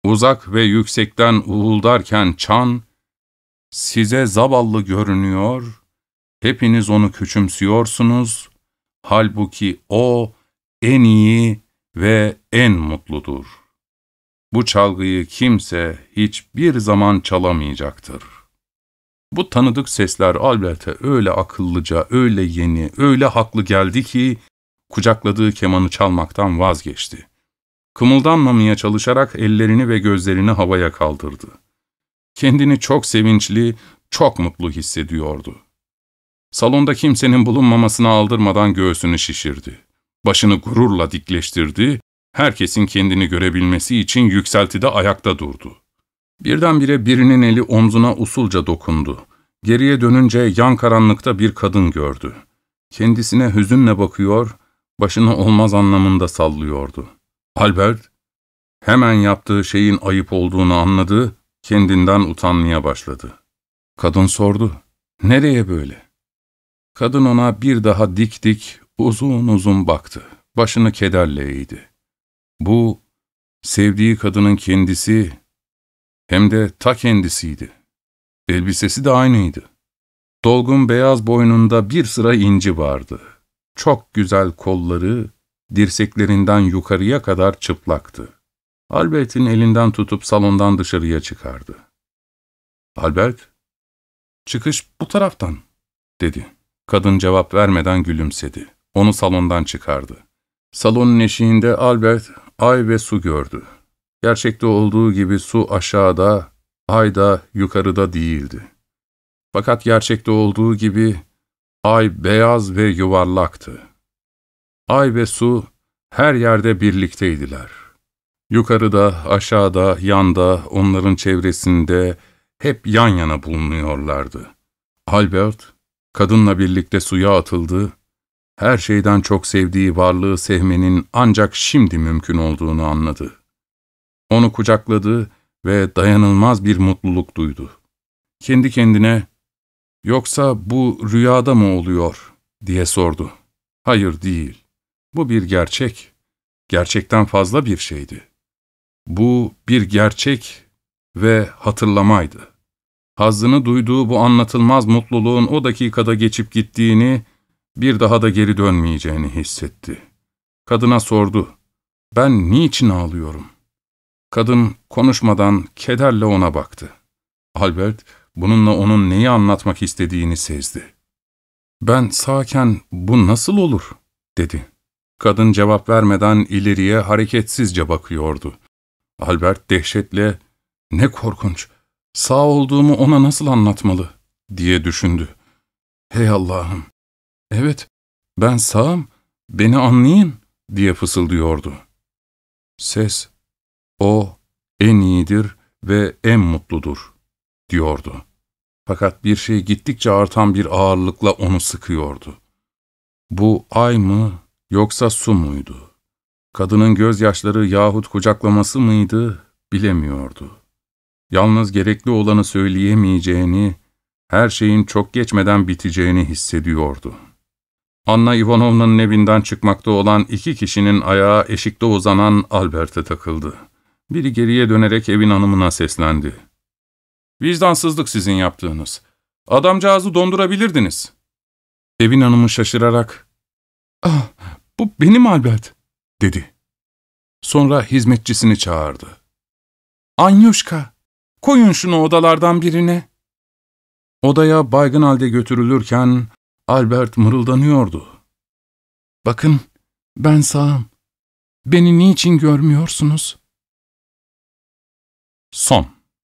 Speaker 1: Uzak ve yüksekten uğuldarken çan, size zavallı görünüyor, Hepiniz onu küçümsüyorsunuz, halbuki o en iyi ve en mutludur. Bu çalgıyı kimse hiçbir zaman çalamayacaktır. Bu tanıdık sesler Albert'e öyle akıllıca, öyle yeni, öyle haklı geldi ki, kucakladığı kemanı çalmaktan vazgeçti. Kımıldanmamaya çalışarak ellerini ve gözlerini havaya kaldırdı. Kendini çok sevinçli, çok mutlu hissediyordu. Salonda kimsenin bulunmamasına aldırmadan göğsünü şişirdi. Başını gururla dikleştirdi, herkesin kendini görebilmesi için yükseltide ayakta durdu. Birdenbire birinin eli omzuna usulca dokundu. Geriye dönünce yan karanlıkta bir kadın gördü. Kendisine hüzünle bakıyor, başını olmaz anlamında sallıyordu. Albert, hemen yaptığı şeyin ayıp olduğunu anladı, kendinden utanmaya başladı. Kadın sordu, nereye böyle? Kadın ona bir daha dik dik, uzun uzun baktı. Başını kederle eğdi. Bu, sevdiği kadının kendisi, hem de ta kendisiydi. Elbisesi de aynıydı. Dolgun beyaz boynunda bir sıra inci vardı. Çok güzel kolları, dirseklerinden yukarıya kadar çıplaktı. Albert'in elinden tutup salondan dışarıya çıkardı. Albert, çıkış bu taraftan, dedi. Kadın cevap vermeden gülümsedi. Onu salondan çıkardı. Salonun eşiğinde Albert, ay ve su gördü. Gerçekte olduğu gibi su aşağıda, ay da yukarıda değildi. Fakat gerçekte olduğu gibi ay beyaz ve yuvarlaktı. Ay ve su her yerde birlikteydiler. Yukarıda, aşağıda, yanda, onların çevresinde hep yan yana bulunuyorlardı. Albert, kadınla birlikte suya atıldı, her şeyden çok sevdiği varlığı sevmenin ancak şimdi mümkün olduğunu anladı. Onu kucakladı ve dayanılmaz bir mutluluk duydu. Kendi kendine, ''Yoksa bu rüyada mı oluyor?'' diye sordu. ''Hayır değil. Bu bir gerçek. Gerçekten fazla bir şeydi. Bu bir gerçek ve hatırlamaydı. Hazzını duyduğu bu anlatılmaz mutluluğun o dakikada geçip gittiğini, bir daha da geri dönmeyeceğini hissetti. Kadına sordu, ''Ben niçin ağlıyorum?'' Kadın konuşmadan kederle ona baktı. Albert, bununla onun neyi anlatmak istediğini sezdi. ''Ben sağken bu nasıl olur?'' dedi. Kadın cevap vermeden ileriye hareketsizce bakıyordu. Albert dehşetle, ''Ne korkunç, sağ olduğumu ona nasıl anlatmalı?'' diye düşündü. ''Hey Allah'ım, evet ben sağım, beni anlayın.'' diye fısıldıyordu. Ses o en iyidir ve en mutludur, diyordu. Fakat bir şey gittikçe artan bir ağırlıkla onu sıkıyordu. Bu ay mı yoksa su muydu? Kadının gözyaşları yahut kucaklaması mıydı bilemiyordu. Yalnız gerekli olanı söyleyemeyeceğini, her şeyin çok geçmeden biteceğini hissediyordu. Anna Ivanovna'nın evinden çıkmakta olan iki kişinin ayağı eşikte uzanan Albert'e takıldı. Biri geriye dönerek evin hanımına seslendi. ''Vicdansızlık sizin yaptığınız. Adamcağızı dondurabilirdiniz.'' Evin hanımı şaşırarak, ''Ah, bu benim Albert.'' dedi. Sonra hizmetçisini çağırdı. ''Anyuşka, koyun şunu odalardan birine.'' Odaya baygın halde götürülürken Albert mırıldanıyordu. ''Bakın, ben sağım. Beni niçin görmüyorsunuz?'' Son